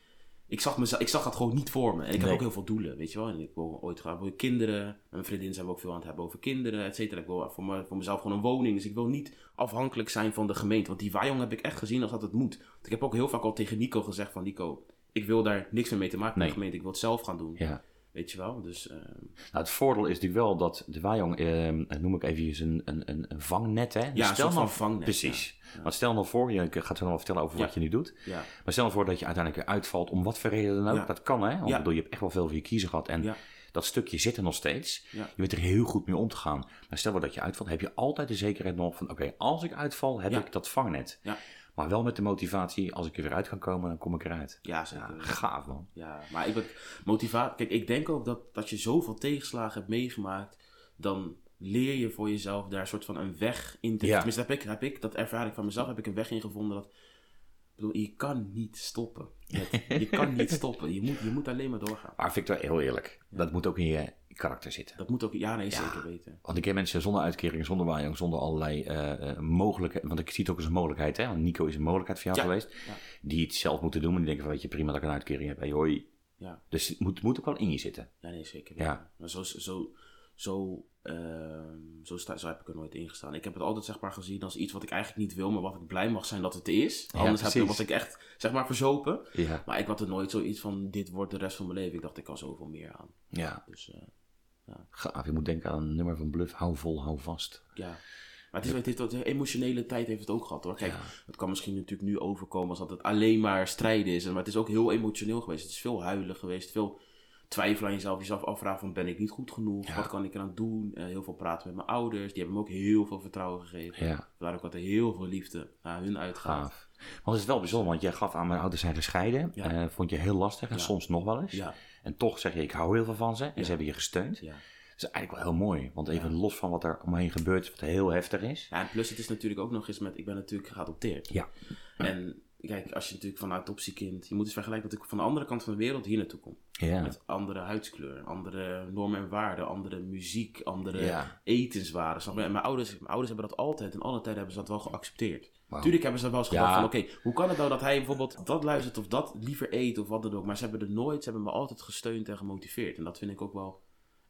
ik, zag mezelf, ik zag dat gewoon niet voor me. En ik heb ook heel veel doelen, weet je wel. En ik wil ooit gaan voor kinderen. Met mijn vriendin zijn we ook veel aan het hebben over kinderen, et cetera. Ik wil voor, me, voor mezelf gewoon een woning. Dus ik wil niet afhankelijk zijn van de gemeente. Want die waaijong heb ik echt gezien als dat het moet. Want ik heb ook heel vaak al tegen Nico gezegd van... Nico, ik wil daar niks meer mee te maken met Nee. de gemeente. Ik wil het zelf gaan doen. Ja. Weet je wel? Dus... ehm, Nou, het voordeel is natuurlijk wel dat de Wajong, eh, noem ik even een, een, een, een vangnet, hè? Ja, een soort nou- van vangnet, Precies. ja. Want stel nou voor, je gaat zo nog wel vertellen over wat je nu doet. ja. Maar stel nou voor dat je uiteindelijk weer uitvalt, om wat voor reden dan ook. Dat kan, hè? Want bedoel, je hebt echt wel veel voor je kiezen gehad. En dat stukje zit er nog steeds. Je weet er heel goed mee om te gaan. Maar stel nou dat je uitvalt, heb je altijd de zekerheid nog van... Oké, als ik uitval, heb ik dat vangnet. Maar wel met de motivatie, als ik er weer uit kan komen, dan kom ik eruit. Ja, zeker. Ja, gaaf, man. Ja, maar ik ben motivatie. Kijk, ik denk ook dat dat je zoveel tegenslagen hebt meegemaakt, dan leer je voor jezelf daar een soort van een weg in te. Ja. Tenminste, heb ik, heb ik, dat ervaar ik van mezelf, heb ik een weg in gevonden dat. Ik bedoel, je kan niet stoppen. Met- je kan niet stoppen. Je moet, je moet alleen maar doorgaan. Maar Victor, heel eerlijk. Dat moet ook in je karakter zitten. Dat moet ook, ja, nee, Ja. zeker weten. Want ik ken mensen zonder uitkering, zonder waaijong, zonder allerlei eh eh, mogelijkheden. Want ik zie het ook als een mogelijkheid, hè. Want Nico is een mogelijkheid voor jou Ja. geweest. Die het zelf moeten doen. Maar die denken van, weet je, prima dat ik een uitkering heb. Hey, hoi. Ja, Dus het moet, moet ook wel in je zitten. ja nee, zeker Ja. Maar zo, zo, zo, ehm, zo, sta, zo heb ik er nooit in gestaan. Ik heb het altijd zeg maar gezien als iets wat ik eigenlijk niet wil, maar wat ik blij mag zijn dat het is. Ja, Anders heb, was ik echt, zeg maar, verzopen. Ja. Maar ik had er nooit zoiets van, dit wordt de rest van mijn leven. Ik dacht, ik kan zoveel meer aan. Ja. Dus eh, Gaaf. Je moet denken aan een nummer van Bluff. Hou vol, hou vast. ja. Maar het is, het heeft, de emotionele tijd heeft het ook gehad hoor. Kijk, Ja. het kan misschien natuurlijk nu overkomen als dat het alleen maar strijden is. Maar het is ook heel emotioneel geweest. Het is veel huilen geweest. Veel twijfelen aan jezelf. Jezelf afvragen van, ben ik niet goed genoeg? Ja. Wat kan ik eraan doen? Eh, heel veel praten met mijn ouders. Die hebben me ook heel veel vertrouwen gegeven. Ja. Vandaar ook er heel veel liefde naar hun uitgaat. Want het is wel bijzonder, want jij gaf aan mijn ouders zijn gescheiden. Ja. Eh, vond je heel lastig en Ja. soms nog wel eens. Ja, En toch zeg je, ik hou heel veel van ze. En ze hebben je gesteund. Dat is eigenlijk wel heel mooi. Want even los van wat er omheen gebeurt, wat heel heftig is. Ja, en plus het is natuurlijk ook nog eens met, ik ben natuurlijk geadopteerd. Ja. En kijk, als je natuurlijk van adoptiekind, je moet eens vergelijken dat ik van de andere kant van de wereld hier naartoe kom. Ja. Met andere huidskleur, andere normen en waarden, andere muziek, andere Ja. je? En mijn ouders, mijn ouders hebben dat altijd, in alle tijden hebben ze dat wel geaccepteerd. Wauw. Tuurlijk hebben ze wel eens gedacht Ja. van, oké, hoe kan het nou dat hij bijvoorbeeld dat luistert of dat liever eet of wat dan ook. Maar ze hebben er nooit, ze hebben me altijd gesteund en gemotiveerd. En dat vind ik ook wel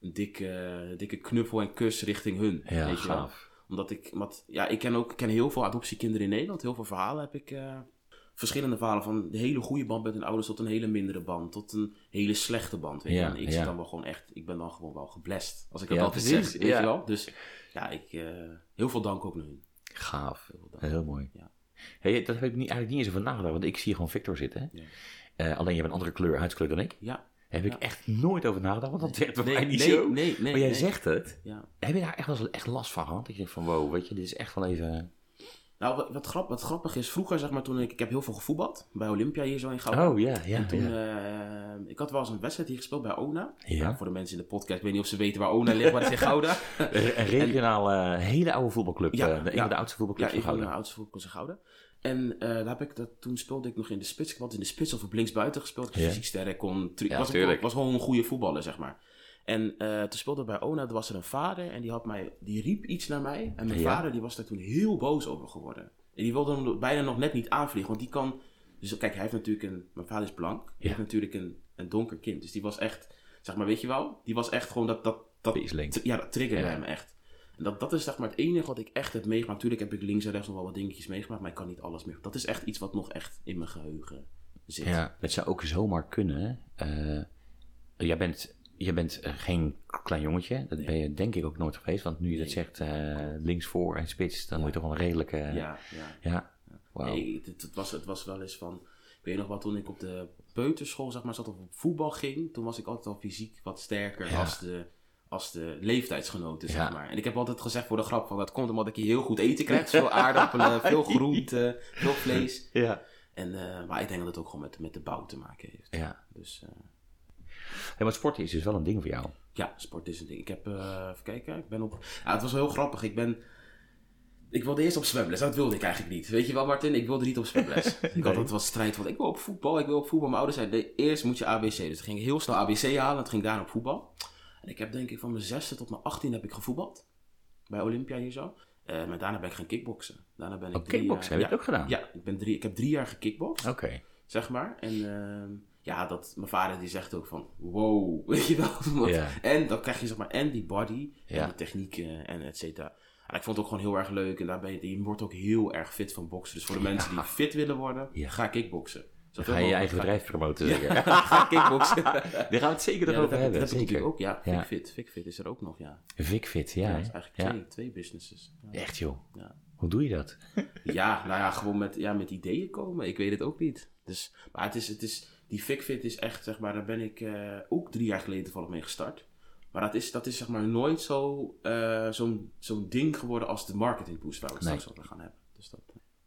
een dikke, dikke knuffel en kus richting hun. Ja, weet je wel? Omdat ik, wat, ja, ik ken ook ik ken heel veel adoptiekinderen in Nederland. Heel veel verhalen heb ik. eh, verschillende verhalen van de hele goede band met hun ouders tot een hele mindere band. Tot een hele slechte band. Weet je. Ja, En ik ja. zit dan wel gewoon echt, ik ben dan gewoon wel geblest. Als ik dat Ja, altijd zeg, weet je wel. Dus ja, ik, eh, heel veel dank ook naar hun. Gaaf. Heel mooi. Ja. Hey, dat heb ik niet, eigenlijk niet eens over nagedacht, want ik zie gewoon Victor zitten. Eh, alleen je hebt een andere kleur, huidskleur dan ik. Ja. Heb ik echt nooit over nagedacht, want dat werkt bij mij niet nee, zo. nee, nee. maar jij zegt het. Ja. Heb je daar echt wel echt last van gehad? Dat je denkt van, wow, weet je, dit is echt wel even... Nou, wat, wat, grap, wat grappig is, vroeger zeg maar toen ik, ik heb heel veel gevoetbald bij Olympia hier zo in Gouda. Oh ja, ja. en toen, ja. eh, ik had wel eens een wedstrijd hier gespeeld bij ONA. Ja. Voor de mensen in de podcast, ik weet niet of ze weten waar ONA ligt, maar dat is in [LAUGHS] Gouda. Een regionale, hele oude voetbalclub. Ja, eh, de, een ja. de oudste Ja, voetbalclubs ik van Gouda. de oudste in Gouda. En eh, daar heb ik dat, toen speelde ik nog in de spits. Ik had in de spits of op linksbuiten gespeeld. Ik was Ja. fysiek sterk, kon... Ja, was, tuurlijk. was gewoon een goede voetballer, zeg maar. En eh, toen speelde bij ONA, er was er een vader en die, had mij, die riep iets naar mij. En mijn Ja. vader die was daar toen heel boos over geworden. En die wilde hem bijna nog net niet aanvliegen, want die kan... Dus kijk, hij heeft natuurlijk een... Mijn vader is blank. Ja. heeft natuurlijk een, een donker kind. Dus die was echt... Zeg maar, weet je wel? Die was echt gewoon dat... dat, dat ja, dat triggerde Ja. hem echt. En dat, dat is zeg maar het enige wat ik echt heb meegemaakt. Natuurlijk heb ik links en rechts nog wel wat dingetjes meegemaakt, maar ik kan niet alles meer. Dat is echt iets wat nog echt in mijn geheugen zit. Ja, het zou ook zomaar kunnen. eh, jij bent, jij bent eh, geen klein jongetje. Dat ben je denk ik ook nooit geweest. Want nu je dat zegt, eh, links voor en spits, dan moet je toch wel een redelijke... ja. ja. ja. Wauw. Nee, het, het was, het was wel eens van... Ik weet nog wel, toen ik op de peuterschool zeg maar, zat of op voetbal ging... toen was ik altijd al fysiek wat sterker Ja. als, de, als de leeftijdsgenoten, Ja. zeg maar. En ik heb altijd gezegd voor de grap van... dat komt omdat ik hier heel goed eten krijg. Veel [LAUGHS] aardappelen, veel groente, veel vlees. Ja. En, eh, maar ik denk dat het ook gewoon met, met de bouw te maken heeft. Ja. Dus... eh, Hey, maar sporten is dus wel een ding voor jou. Ja, sport is een ding. Ik heb, eh, even kijken, ik ben op... Ja, het was wel heel grappig. Ik ben... Ik wilde eerst op zwemles. Dat wilde ik eigenlijk niet. Weet je wel, Martin? Ik wilde niet op zwemles. [LAUGHS] Ik had het was strijd van, ik wil op voetbal, ik wil op voetbal. Mijn ouders zeiden, nee, eerst moet je ABC. Dus ik ging heel snel ABC halen en toen ging daarna op voetbal. En ik heb denk ik van mijn zesde tot mijn 18 heb ik gevoetbald. Bij Olympia hier zo. Eh, maar daarna ben ik gaan kickboksen. Daarna ben ik Oh, kickboksen, heb je het ook gedaan? Ja, ik, ben drie, ik heb drie jaar gekickbokst Oké. zeg maar. En ehm, ja, dat, mijn vader die zegt ook van, wow, [LAUGHS] weet je wel. En dan krijg je zeg maar, en die body, en de technieken en et cetera. En ik vond het ook gewoon heel erg leuk. En daar ben je, je wordt ook heel erg fit van boksen. Dus voor de mensen die fit willen worden, Ja. ga kickboksen. Dan Zoveel ga je je eigen bedrijf promoten zeker. Ja, [LAUGHS] ga kickboksen. [LAUGHS] Daar gaan we het zeker dat erover ik- hebben. dat heb ik zeker. natuurlijk ook, ja. Fikfit. Fikfit is er ook nog, ja. Vicfit, ja. Dat is eigenlijk twee, twee businesses. Echt joh. Ja. Hoe doe je dat? Ja, nou ja, gewoon met, ja, met ideeën komen. Ik weet het ook niet. Dus, maar het is, het is, die FICFIT is echt, zeg maar, daar ben ik eh, ook drie jaar geleden toevallig mee gestart. Maar dat is, dat is zeg maar nooit zo, eh, zo'n zo'n ding geworden als de marketing boost waar we het Nee. straks over gaan hebben. Dus dat,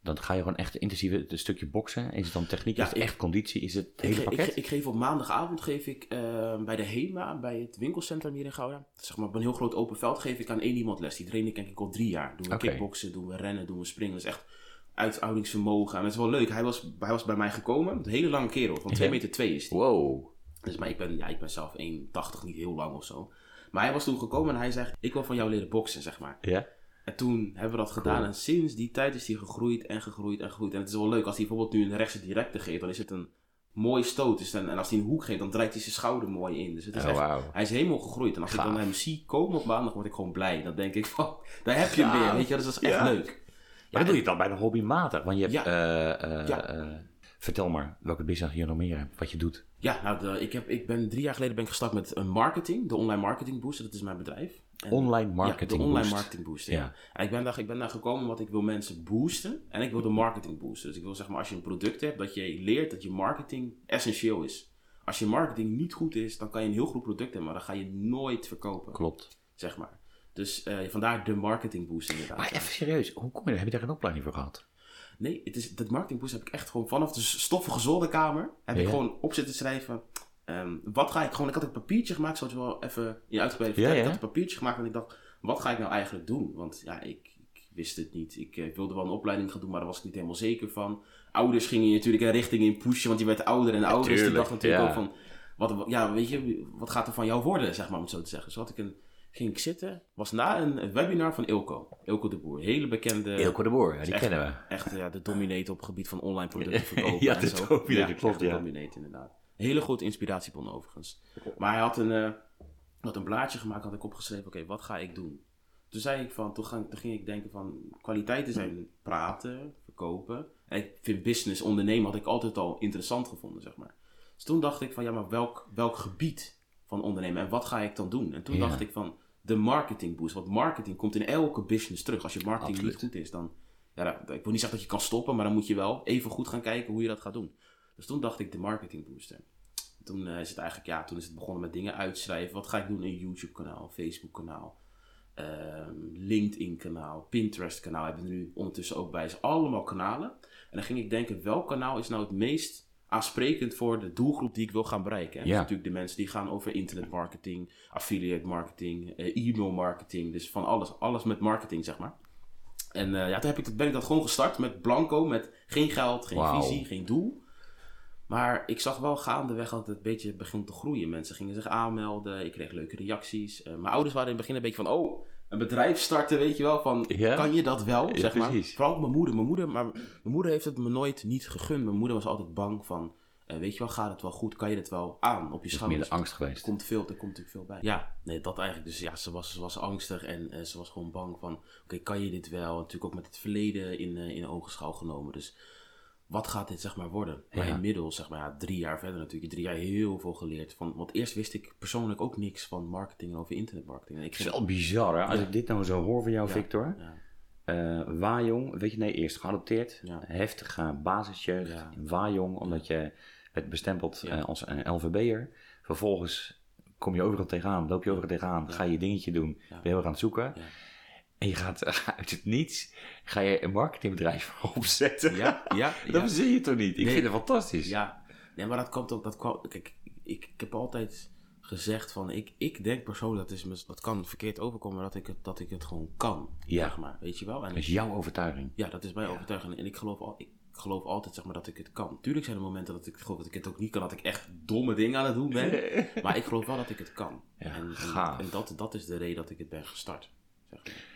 Dan ga je gewoon echt intensief het stukje boksen. Is het dan techniek? Ja, is het ik- echt conditie? Is het het ik, hele ge- ik, pakket? ge- ik geef op maandagavond geef ik eh, bij de HEMA, bij het winkelcentrum hier in Gouda, zeg maar op een heel groot open veld, geef ik aan één iemand les. Die train ik denk ik al drie jaar. Doen we Oké. kickboksen, doen we rennen, doen we springen. Dat is echt uithoudingsvermogen. En dat is wel leuk. Hij was, hij was bij mij gekomen, een hele lange kerel, van 2 Ja. meter twee is hij. Wow. Dus, maar ik ben, ja, ik ben zelf 1,80, niet heel lang of zo. Maar hij was toen gekomen en hij zegt, ik wil van jou leren boksen, zeg maar. Ja? En toen hebben we dat gedaan Cool. en sinds die tijd is hij gegroeid en gegroeid en gegroeid. En het is wel leuk, als hij bijvoorbeeld nu een rechtse directe geeft, dan is het een mooi stoot. Dus dan, en als hij een hoek geeft, dan draait hij zijn schouder mooi in. Dus het is Oh, echt, wauw. hij is helemaal gegroeid. En als ik dan hem zie komen op maandag, word ik gewoon blij. Dan denk ik van, [LAUGHS] daar heb je hem weer, weet je. Dus dat is echt Ja. leuk. Maar dan doe je het dan bijna hobbymatig. Want je hebt... Ja. eh, eh, eh, vertel maar welke business je nog meer hebt. Wat je doet. Ja, nou, ik, heb, ik ben drie jaar geleden ben ik gestart met een marketing, de online marketing booster. Dat is mijn bedrijf. En- Online marketing Ja, de online boost. marketing booster. Ja. Ja. En ik ben, daar, ik ben daar gekomen omdat ik wil mensen boosten en ik wil de marketing boosten. Dus ik wil zeg maar als je een product hebt, dat je leert dat je marketing essentieel is. Als je marketing niet goed is, dan kan je een heel goed product hebben, maar dan ga je nooit verkopen, Klopt. zeg maar. Dus eh, vandaar de marketing boost inderdaad. Maar even serieus. Hoe kom je er? Heb je daar een opleiding voor gehad? Nee, het is, dat marketing boost heb ik echt gewoon vanaf de stoffige zolderkamer. Heb ik gewoon op zitten schrijven. ehm, wat ga ik gewoon. Ik had een papiertje gemaakt, zoals je wel even je uitgebreid Ja, vertellen. ja. Ik had een papiertje gemaakt en ik dacht, wat ga ik nou eigenlijk doen? Want ja, ik, ik wist het niet. Ik eh, wilde wel een opleiding gaan doen, maar daar was ik niet helemaal zeker van. Ouders gingen je natuurlijk een richting in pushen, want je werd ouder en ouder. dus die dachten natuurlijk ook van, wat, wat- ja, weet je, wat gaat er van jou worden, zeg maar, om het zo te zeggen. Dus had ik een, ging ik zitten, was na een, webinar van Ilko. Ilko de Boer, hele bekende... Eelco de Boer. Ja, die echt- kennen we. Echt ja, de dominator op het gebied van online [LAUGHS] producten verkopen. Ja, en de zo. dominator, klopt, echt de ja. dominator inderdaad. Hele grote inspiratiebron overigens. Maar hij had een, eh, had een blaadje gemaakt, had ik opgeschreven, oké, wat ga ik doen? Toen zei ik van, toen, ging, toen ging ik denken van, kwaliteiten zijn praten, verkopen. En ik vind business, ondernemen had ik altijd al interessant gevonden, zeg maar. Dus toen dacht ik van, ja, maar welk, welk gebied van ondernemen en wat ga ik dan doen? En toen Ja. dacht ik van, de marketing boost. Want marketing komt in elke business terug. Als je marketing Absoluut. niet goed is, dan... Ja, ik wil niet zeggen dat je kan stoppen, maar dan moet je wel even goed gaan kijken hoe je dat gaat doen. Dus toen dacht ik de marketing booster. Toen eh, is het eigenlijk, ja, toen is het begonnen met dingen uitschrijven. Wat ga ik doen? Een YouTube kanaal, Facebook kanaal. ehm, LinkedIn kanaal, Pinterest kanaal hebben we er nu ondertussen ook bij. Allemaal kanalen. En dan ging ik denken, welk kanaal is nou het meest aansprekend voor de doelgroep die ik wil gaan bereiken? En Ja. is natuurlijk de mensen die gaan over internetmarketing, affiliate marketing, eh, e-mail marketing. Dus van alles, alles met marketing, zeg maar. En eh, ja, toen heb ik, ben ik dat gewoon gestart met blanco, met geen geld, geen visie, geen doel. Maar ik zag wel gaandeweg dat het een beetje begon te groeien. Mensen gingen zich aanmelden, ik kreeg leuke reacties. Eh, mijn ouders waren in het begin een beetje van, oh, een bedrijf starten, weet je wel, van, Ja. kan je dat wel, Ja, zeg maar. precies. Vooral mijn moeder. Mijn moeder, maar mijn moeder heeft het me nooit niet gegund. Mijn moeder was altijd bang van, eh, weet je wel, gaat het wel goed? Kan je het wel aan op je is meer schouders? de angst Er geweest. komt veel, er komt natuurlijk veel bij. Ja, nee, dat eigenlijk. Dus ja, ze was, ze was angstig en eh, ze was gewoon bang van, oké, kan je dit wel? Natuurlijk ook met het verleden in, eh, in ogenschouw genomen. Dus wat gaat dit zeg maar worden? Maar Ja. inmiddels, zeg maar, ja, drie jaar verder natuurlijk, drie jaar heel veel geleerd. Van, want eerst wist ik persoonlijk ook niks van marketing en over internetmarketing. En ik Het is wel bizar, hè? Als Ja. ik dit nou zo hoor van jou, Ja. Victor. Eh Wajong, weet je, nee, eerst geadopteerd. Heftige basisjeugd. Ja. Wajong, omdat je werd bestempeld eh, als een LVB'er. Vervolgens kom je overal tegenaan, loop je overal tegenaan, ga je je dingetje doen, ben je weer aan het zoeken. En je gaat uit het niets, ga je een marketingbedrijf [LAUGHS] opzetten. ja, ja. [LAUGHS] Dat ja. verzin je toch niet? Ik Nee. vind het fantastisch. Ja, nee, maar dat komt ook. Dat kwam, kijk, ik, ik heb altijd gezegd van. Ik, ik denk persoonlijk, dat, is, dat kan verkeerd overkomen, dat ik het, dat ik het gewoon kan. Ja. Zeg maar, weet je wel? En Dat is jouw overtuiging. ja, dat is mijn overtuiging. En ik geloof, al, ik geloof altijd zeg maar, dat ik het kan. Tuurlijk zijn er momenten dat ik geloof dat ik het ook niet kan, dat ik echt domme dingen aan het doen ben. [LAUGHS] maar ik geloof wel dat ik het kan. Ja, en en, dat, dat is de reden dat ik het ben gestart. Zeg maar.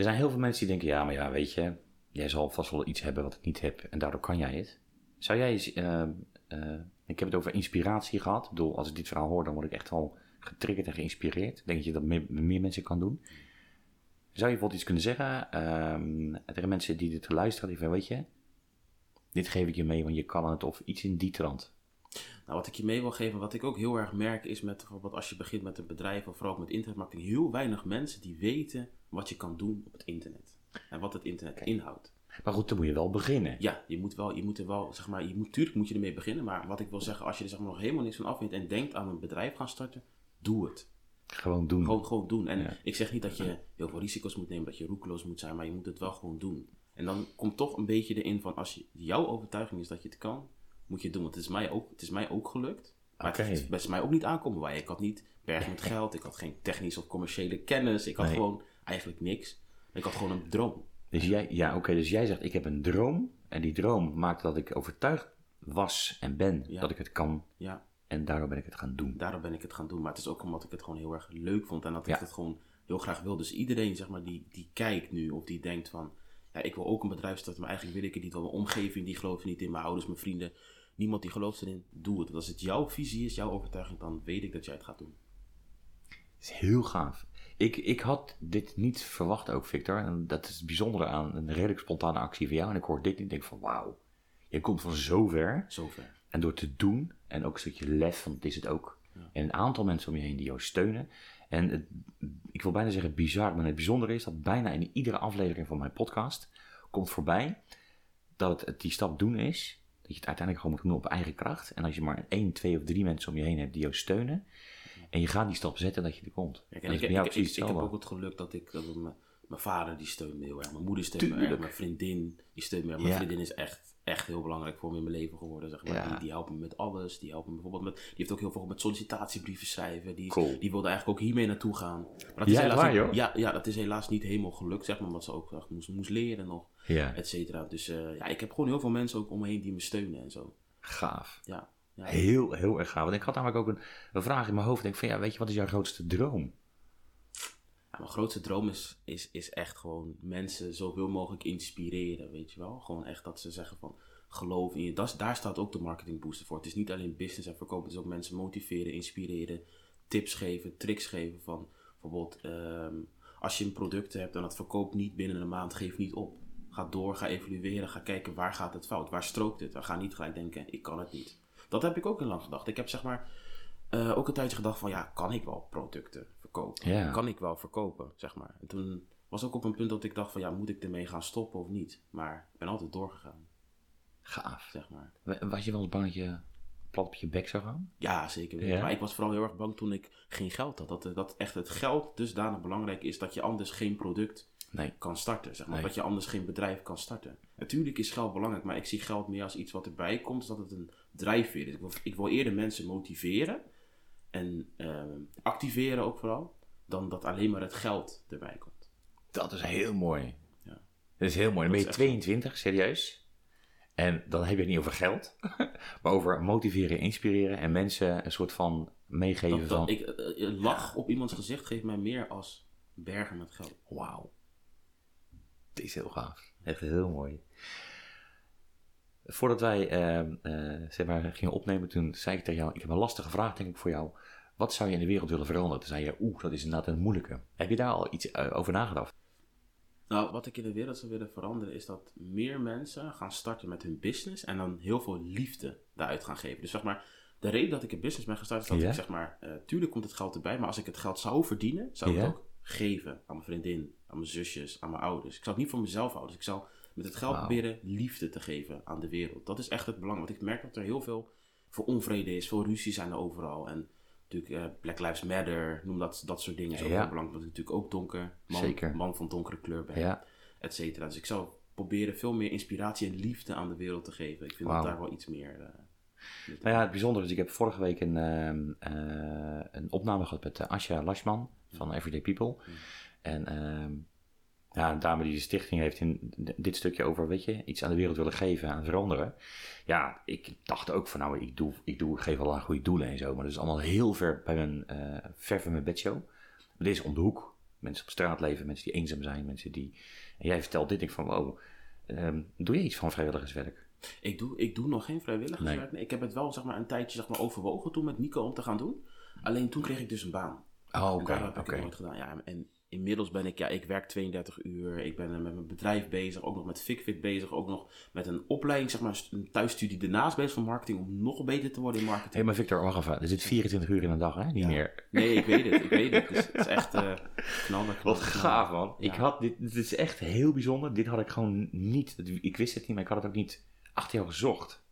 Er zijn heel veel mensen die denken, ja, maar ja, weet je, jij zal vast wel iets hebben wat ik niet heb en daardoor kan jij het. Zou jij eens, eh, eh, ik heb het over inspiratie gehad. Ik bedoel, als ik dit verhaal hoor, dan word ik echt wel getriggerd en geïnspireerd. Denk je dat meer, meer mensen kan doen. Zou je bijvoorbeeld iets kunnen zeggen ehm, tegen mensen die dit luisteren, die van, weet je, dit geef ik je mee, want je kan het, of iets in die trant. Nou, wat ik je mee wil geven, wat ik ook heel erg merk, is met bijvoorbeeld als je begint met een bedrijf of vooral ook met internetmarketing, heel weinig mensen die weten wat je kan doen op het internet. En wat het internet inhoudt. Maar goed, dan moet je wel beginnen. Ja, je moet wel, je moet er wel, zeg maar, je moet, tuurlijk moet je ermee beginnen, maar wat ik wil zeggen, als je er zeg maar, nog helemaal niks van af weet en denkt aan een bedrijf gaan starten, doe het. Gewoon doen. Gewoon, gewoon doen. En Ja. ik zeg niet dat je heel veel risico's moet nemen, dat je roekeloos moet zijn, maar je moet het wel gewoon doen. En dan komt toch een beetje erin van, als je, jouw overtuiging is dat je het kan, moet je het doen. Want het is mij ook, het is mij ook gelukt. Maar het is best mij ook niet aankomen bij. Ik had niet bergen met geld, ik had geen technische of commerciële kennis, ik had Nee. gewoon eigenlijk niks. Ik had gewoon een droom. Dus jij, ja, oké, dus jij zegt, ik heb een droom. En die droom maakte dat ik overtuigd was en ben Ja. dat ik het kan. Ja, En daardoor ben ik het gaan doen. daarom ben ik het gaan doen. Maar het is ook omdat ik het gewoon heel erg leuk vond en dat Ja. ik het gewoon heel graag wil. Dus iedereen zeg maar, die, die kijkt nu of die denkt van... Ja, ik wil ook een bedrijf starten, maar eigenlijk wil ik het niet. Want mijn omgeving die gelooft niet in, mijn ouders, mijn vrienden. Niemand die gelooft erin, doe het. Want als het jouw visie is, jouw overtuiging, dan weet ik dat jij het gaat doen. Het is heel gaaf. Ik, ik had dit niet verwacht ook, Victor. En dat is het bijzondere aan een redelijk spontane actie van jou. En ik hoor dit en denk van, wauw. Je komt van zo ver. Zover. En door te doen, en ook een stukje lef, want het is het ook. En een aantal mensen om je heen die jou steunen. En het, ik wil bijna zeggen bizar, maar het bijzondere is dat bijna in iedere aflevering van mijn podcast komt voorbij dat het die stap doen is. Dat je het uiteindelijk gewoon moet doen op eigen kracht. En als je maar één, twee of drie mensen om je heen hebt die jou steunen. En je gaat die stap zetten dat je er komt. Kijk, en ik, ik, ik, precies ik heb ook het geluk dat ik, dat mijn, mijn vader die steunt me heel erg, mijn moeder steunt me Tuurlijk. erg, mijn vriendin die steunt me erg. Mijn Ja. vriendin is echt, echt heel belangrijk voor me in mijn leven geworden, zeg maar. Ja. Die, die helpen me met alles, die helpen me bijvoorbeeld met, die heeft ook heel veel met sollicitatiebrieven schrijven, die, Cool. die wilde eigenlijk ook hiermee naartoe gaan. Maar dat Ja, is helaas waar, niet- joh? Ja, ja, dat is helaas niet helemaal gelukt, zeg maar, omdat ze ook echt moest, moest leren nog, Ja, et cetera. Dus eh, ja, ik heb gewoon heel veel mensen ook om me heen die me steunen en zo. gaaf. Ja, ja. Heel, heel erg gaaf. Want ik had namelijk ook een, een vraag in mijn hoofd. Ik denk van, ja, weet je, wat is jouw grootste droom? Ja, mijn grootste droom is, is, is echt gewoon mensen zoveel mogelijk inspireren, weet je wel. Gewoon echt dat ze zeggen van, geloof in je. Dat, daar staat ook de marketing booster voor. Het is niet alleen business en verkopen, het is ook mensen motiveren, inspireren, tips geven, tricks geven van, bijvoorbeeld, ehm, als je een product hebt en dat verkoopt niet binnen een maand, geef niet op. Ga door, ga evalueren, ga kijken waar gaat het fout, waar strookt het. En ga niet gelijk denken, ik kan het niet. Dat heb ik ook heel lang gedacht. Ik heb zeg maar eh, ook een tijdje gedacht van, ja, kan ik wel producten verkopen? Kan ik wel verkopen, zeg maar. En toen was ook op een punt dat ik dacht van, ja, moet ik ermee gaan stoppen of niet? Maar ik ben altijd doorgegaan, Gaaf. zeg maar. Wa- Was je wel eens bang dat je plat op je bek zou gaan? Ja, zeker. Ja? Maar ik was vooral heel erg bang toen ik geen geld had. Dat, dat echt het geld dusdanig belangrijk is dat je anders geen product Nee. kan starten. Zeg maar. Nee. Dat je anders geen bedrijf kan starten. Natuurlijk is geld belangrijk, maar ik zie geld meer als iets wat erbij komt, zodat het een drijfveer is. Ik wil, ik wil eerder mensen motiveren en ehm, activeren ook vooral, dan dat alleen maar het geld erbij komt. Dat is heel mooi. Ja. Dat is heel mooi. Dan ben je Dat is echt 22, serieus. En dan heb je het niet over geld, [LAUGHS] maar over motiveren, inspireren en mensen een soort van meegeven Dat, dat, van... ik, eh, eh, lach op iemands gezicht geeft mij meer als bergen met geld. Wauw. Dit is heel gaaf. Echt heel mooi. Voordat wij ehm, eh, zeg maar, gingen opnemen, toen zei ik tegen jou: Ik heb een lastige vraag, denk ik, voor jou. Wat zou je in de wereld willen veranderen? Toen zei je: Oeh, dat is inderdaad een moeilijke. Heb je daar al iets eh, over nagedacht? Nou, wat ik in de wereld zou willen veranderen is dat meer mensen gaan starten met hun business en dan heel veel liefde daaruit gaan geven. Dus zeg maar, de reden dat ik een business ben gestart is dat ik zeg maar, eh, tuurlijk komt het geld erbij, maar als ik het geld zou verdienen, zou ik het ook geven aan mijn vriendin, aan mijn zusjes, aan mijn ouders. Ik zou het niet voor mezelf houden, dus ik zou met het geld proberen liefde te geven aan de wereld. Dat is echt het belang, want ik merk dat er heel veel voor onvrede is, veel ruzie zijn er overal en natuurlijk eh, Black Lives Matter, noem dat, dat soort dingen is ook Ja. heel belangrijk, ik natuurlijk ook donker, man, Zeker. man van donkere kleur ben Ja, et cetera. Dus ik zou proberen veel meer inspiratie en liefde aan de wereld te geven. Ik vind dat daar wel iets meer... eh, nou ja, het bijzondere is: ik heb vorige week een, ehm, eh, een opname gehad met Asja Lashman van Everyday People. En ehm, ja, een dame die de stichting heeft in dit stukje over, weet je, iets aan de wereld willen geven, aan veranderen. Ja, ik dacht ook van, nou, ik, doe, ik, doe, ik geef wel aan goede doelen en zo, maar dat is allemaal heel ver bij mijn, eh ver van mijn bedshow. Dit is om de hoek. Mensen op straat leven, mensen die eenzaam zijn, mensen die... En jij vertelt dit, ik van, wow, ehm, doe je iets van vrijwilligerswerk? ik, doe, ik doe nog geen vrijwilligerswerk. Nee. Ik heb het wel zeg maar, een tijdje zeg maar, overwogen toen met Nico om te gaan doen. Alleen toen kreeg ik dus een baan. Oh, oké, daarom heb ik het nooit gedaan. Ja, en inmiddels ben ik, ja, ik werk 32 uur. Ik ben met mijn bedrijf bezig, ook nog met FitFit bezig. Ook nog met een opleiding, zeg maar, een thuisstudie ernaast bezig van marketing. Om nog beter te worden in Hé, marketing. maar Victor, wacht even. Er zit 24 uur in een dag, hè? Niet Ja. meer. Nee, ik weet het, ik weet het. [LAUGHS] Dus het is echt knallen, Wat gaaf, man. Ja. Ik had dit, dit is echt heel bijzonder. Dit had ik gewoon niet, ik wist het niet, maar ik had het ook niet achter jou gezocht.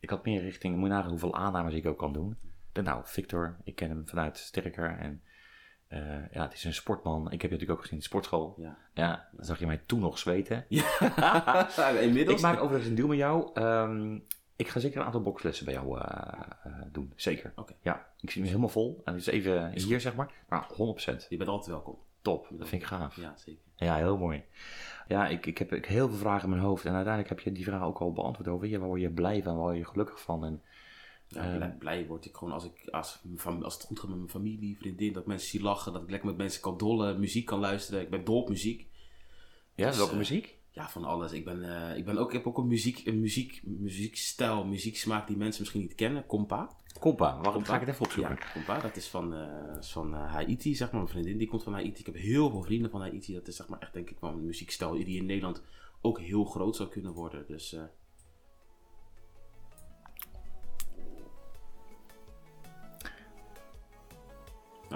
Ik had meer richting, moet je nagaan hoeveel aannames ik ook kan doen. Dacht, nou, Victor, ik ken hem vanuit Sterker en eh, ja, het is een sportman. Ik heb je natuurlijk ook gezien in de sportschool. Ja. Ja, dan zag je mij toen nog zweten. Ja, [LAUGHS] inmiddels. Ik maak overigens een deal met jou. Ehm, ik ga zeker een aantal boxlessen bij jou eh, eh, doen. Zeker. Oké. Ja, ik zie me helemaal vol. En is even Is hier, zeg maar. Maar 100%. Je bent altijd welkom. Top. Dat vind ik gaaf. Ja, zeker. Ja, heel mooi. Ja, ik, ik heb ik, heel veel vragen in mijn hoofd. En uiteindelijk heb je die vragen ook al beantwoord over. Je, waar word je blij van? Waar word je gelukkig van? En, Ja, Ehm. blij, blij word ik gewoon als, ik, als, als het goed gaat met mijn familie, vriendin, dat mensen zie lachen, dat ik lekker met mensen kan dollen, muziek kan luisteren. Ik ben dol op muziek. ja, Dus, welke eh, muziek? Ja, van alles. Ik, ben, eh, ik, ben ook, ik heb ook een, muziek, een muziek, muziekstijl, muzieksmaak die mensen misschien niet kennen. Compa. Compa. ga ik het even opzoeken. Ja, Compa, dat is van, eh, is van Haiti, zeg maar. Mijn vriendin die komt van Haiti. Ik heb heel veel vrienden van Haiti. Dat is zeg maar echt denk ik wel een muziekstijl die in Nederland ook heel groot zou kunnen worden. Dus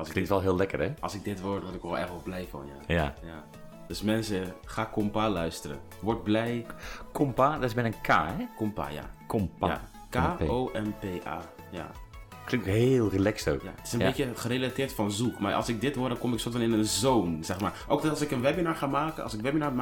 als, ik, Klinkt wel heel lekker, hè? als ik dit hoor, word ik wel echt wel blij van, ja. Ja. ja. Dus mensen, ga Compa luisteren. Word blij. Kompa, dat is met een K, hè? Compa, ja. Kompa. ja. K-O-M-P-A. Ja. Klinkt heel relaxed ook. Ja, het is een Ja. beetje gerelateerd van zoek. Maar als ik dit hoor, dan kom ik soort van in een zone, zeg maar. Ook als ik een webinar ga maken, als ik webinar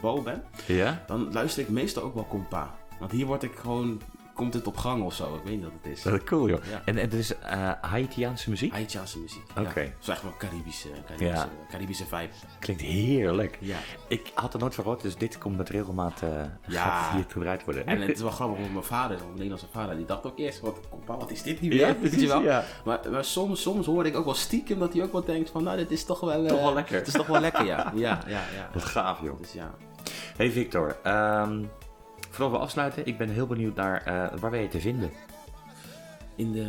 bouw ben, Ja? dan luister ik meestal ook wel compa. Want hier word ik gewoon, komt het op gang of zo. Ik weet niet wat het is. Dat is cool, joh. Ja. En, en het is eh Haitiaanse muziek? Haitiaanse muziek. Oké. Ja. Het is echt wel Caribische, Caribische, Ja. Caribische vibe. Klinkt heerlijk. Ja. Ik had er nooit van gehoord, dus dit komt met regelmaat eh Ja. gaat hier gebruikt worden. En het is wel grappig, want mijn vader, mijn Nederlandse vader, die dacht ook eerst, wat, wat is dit nu weer? Ja, Weet je precies, wel? Maar, maar soms, soms hoor ik ook wel stiekem dat hij ook wel denkt van, nou, dit is toch wel... Toch eh, wel lekker. Het is toch wel lekker, ja. Ja, ja, ja. [LAUGHS] Wat gaaf, joh. Dus ja. Hey Victor, ehm voordat we afsluiten, ik ben heel benieuwd naar eh, waar ben je te vinden? In de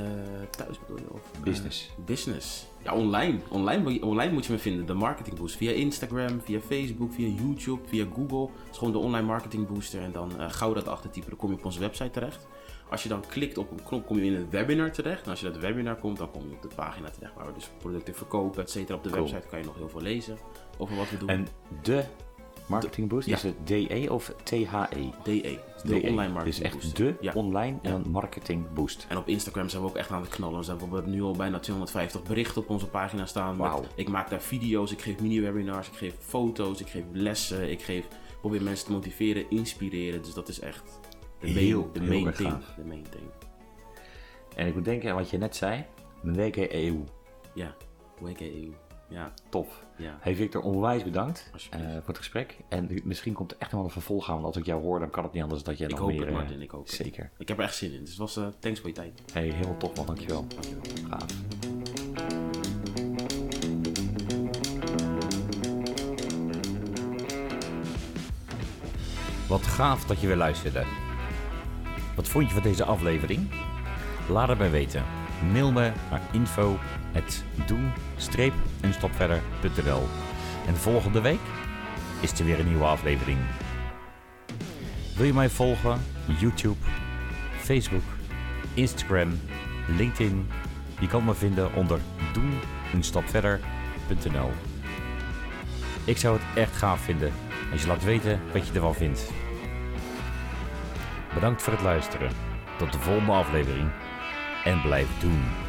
thuis bedoel je? Of, eh, Business. business. Ja, online. Online, moet je- online moet je me vinden. De Marketing Boost. Via Instagram, via Facebook, via YouTube, via Google. Het is gewoon de online marketing booster. En dan eh, gauw dat achtertypen, dan kom je op onze website terecht. Als je dan klikt op een knop, kom je in een webinar terecht. En als je dat webinar komt, dan kom je op de pagina terecht waar we dus producten verkopen, et cetera. Op de Cool. website kan je nog heel veel lezen over wat we doen. En de Marketing Boost, Ja. is het DE of THE? DE. De DE. online marketing Dus echt boost. de Ja. online en marketing boost. En op Instagram zijn we ook echt aan het knallen. We hebben nu al bijna 250 berichten op onze pagina staan. met- ik maak daar video's, ik geef mini-webinars, ik geef foto's, ik geef lessen, ik geef, probeer mensen te motiveren, inspireren. Dus dat is echt de main, Heel, de heel main erg thing. De main thing. En ik moet denken aan wat je net zei. WKEU. Ja, WKEU. Ja, Tof. ja. Hey Victor, onwijs bedankt eh, voor het gesprek. En misschien komt er echt nog wel een vervolg aan. Want als ik jou hoor, dan kan het niet anders dat jij Ik nog hoop meer... het, eh, Martin. Ik hoop het. Zeker. Ik heb er echt zin in. Dus het was, eh, thanks voor je tijd. Hey, helemaal tof man, dankjewel. Dankjewel. Gaaf. Wat gaaf dat je weer luisterde. Wat vond je van deze aflevering? Laat het mij weten. Mail me naar info@doen-een-stap-verder.nl. En volgende week is er weer een nieuwe aflevering. Wil je mij volgen? YouTube, Facebook, Instagram, LinkedIn. Je kan me vinden onder doen-een-stap-verder.nl. Ik zou het echt gaaf vinden als je laat weten wat je ervan vindt. Bedankt voor het luisteren. Tot de volgende aflevering. En blijf doen.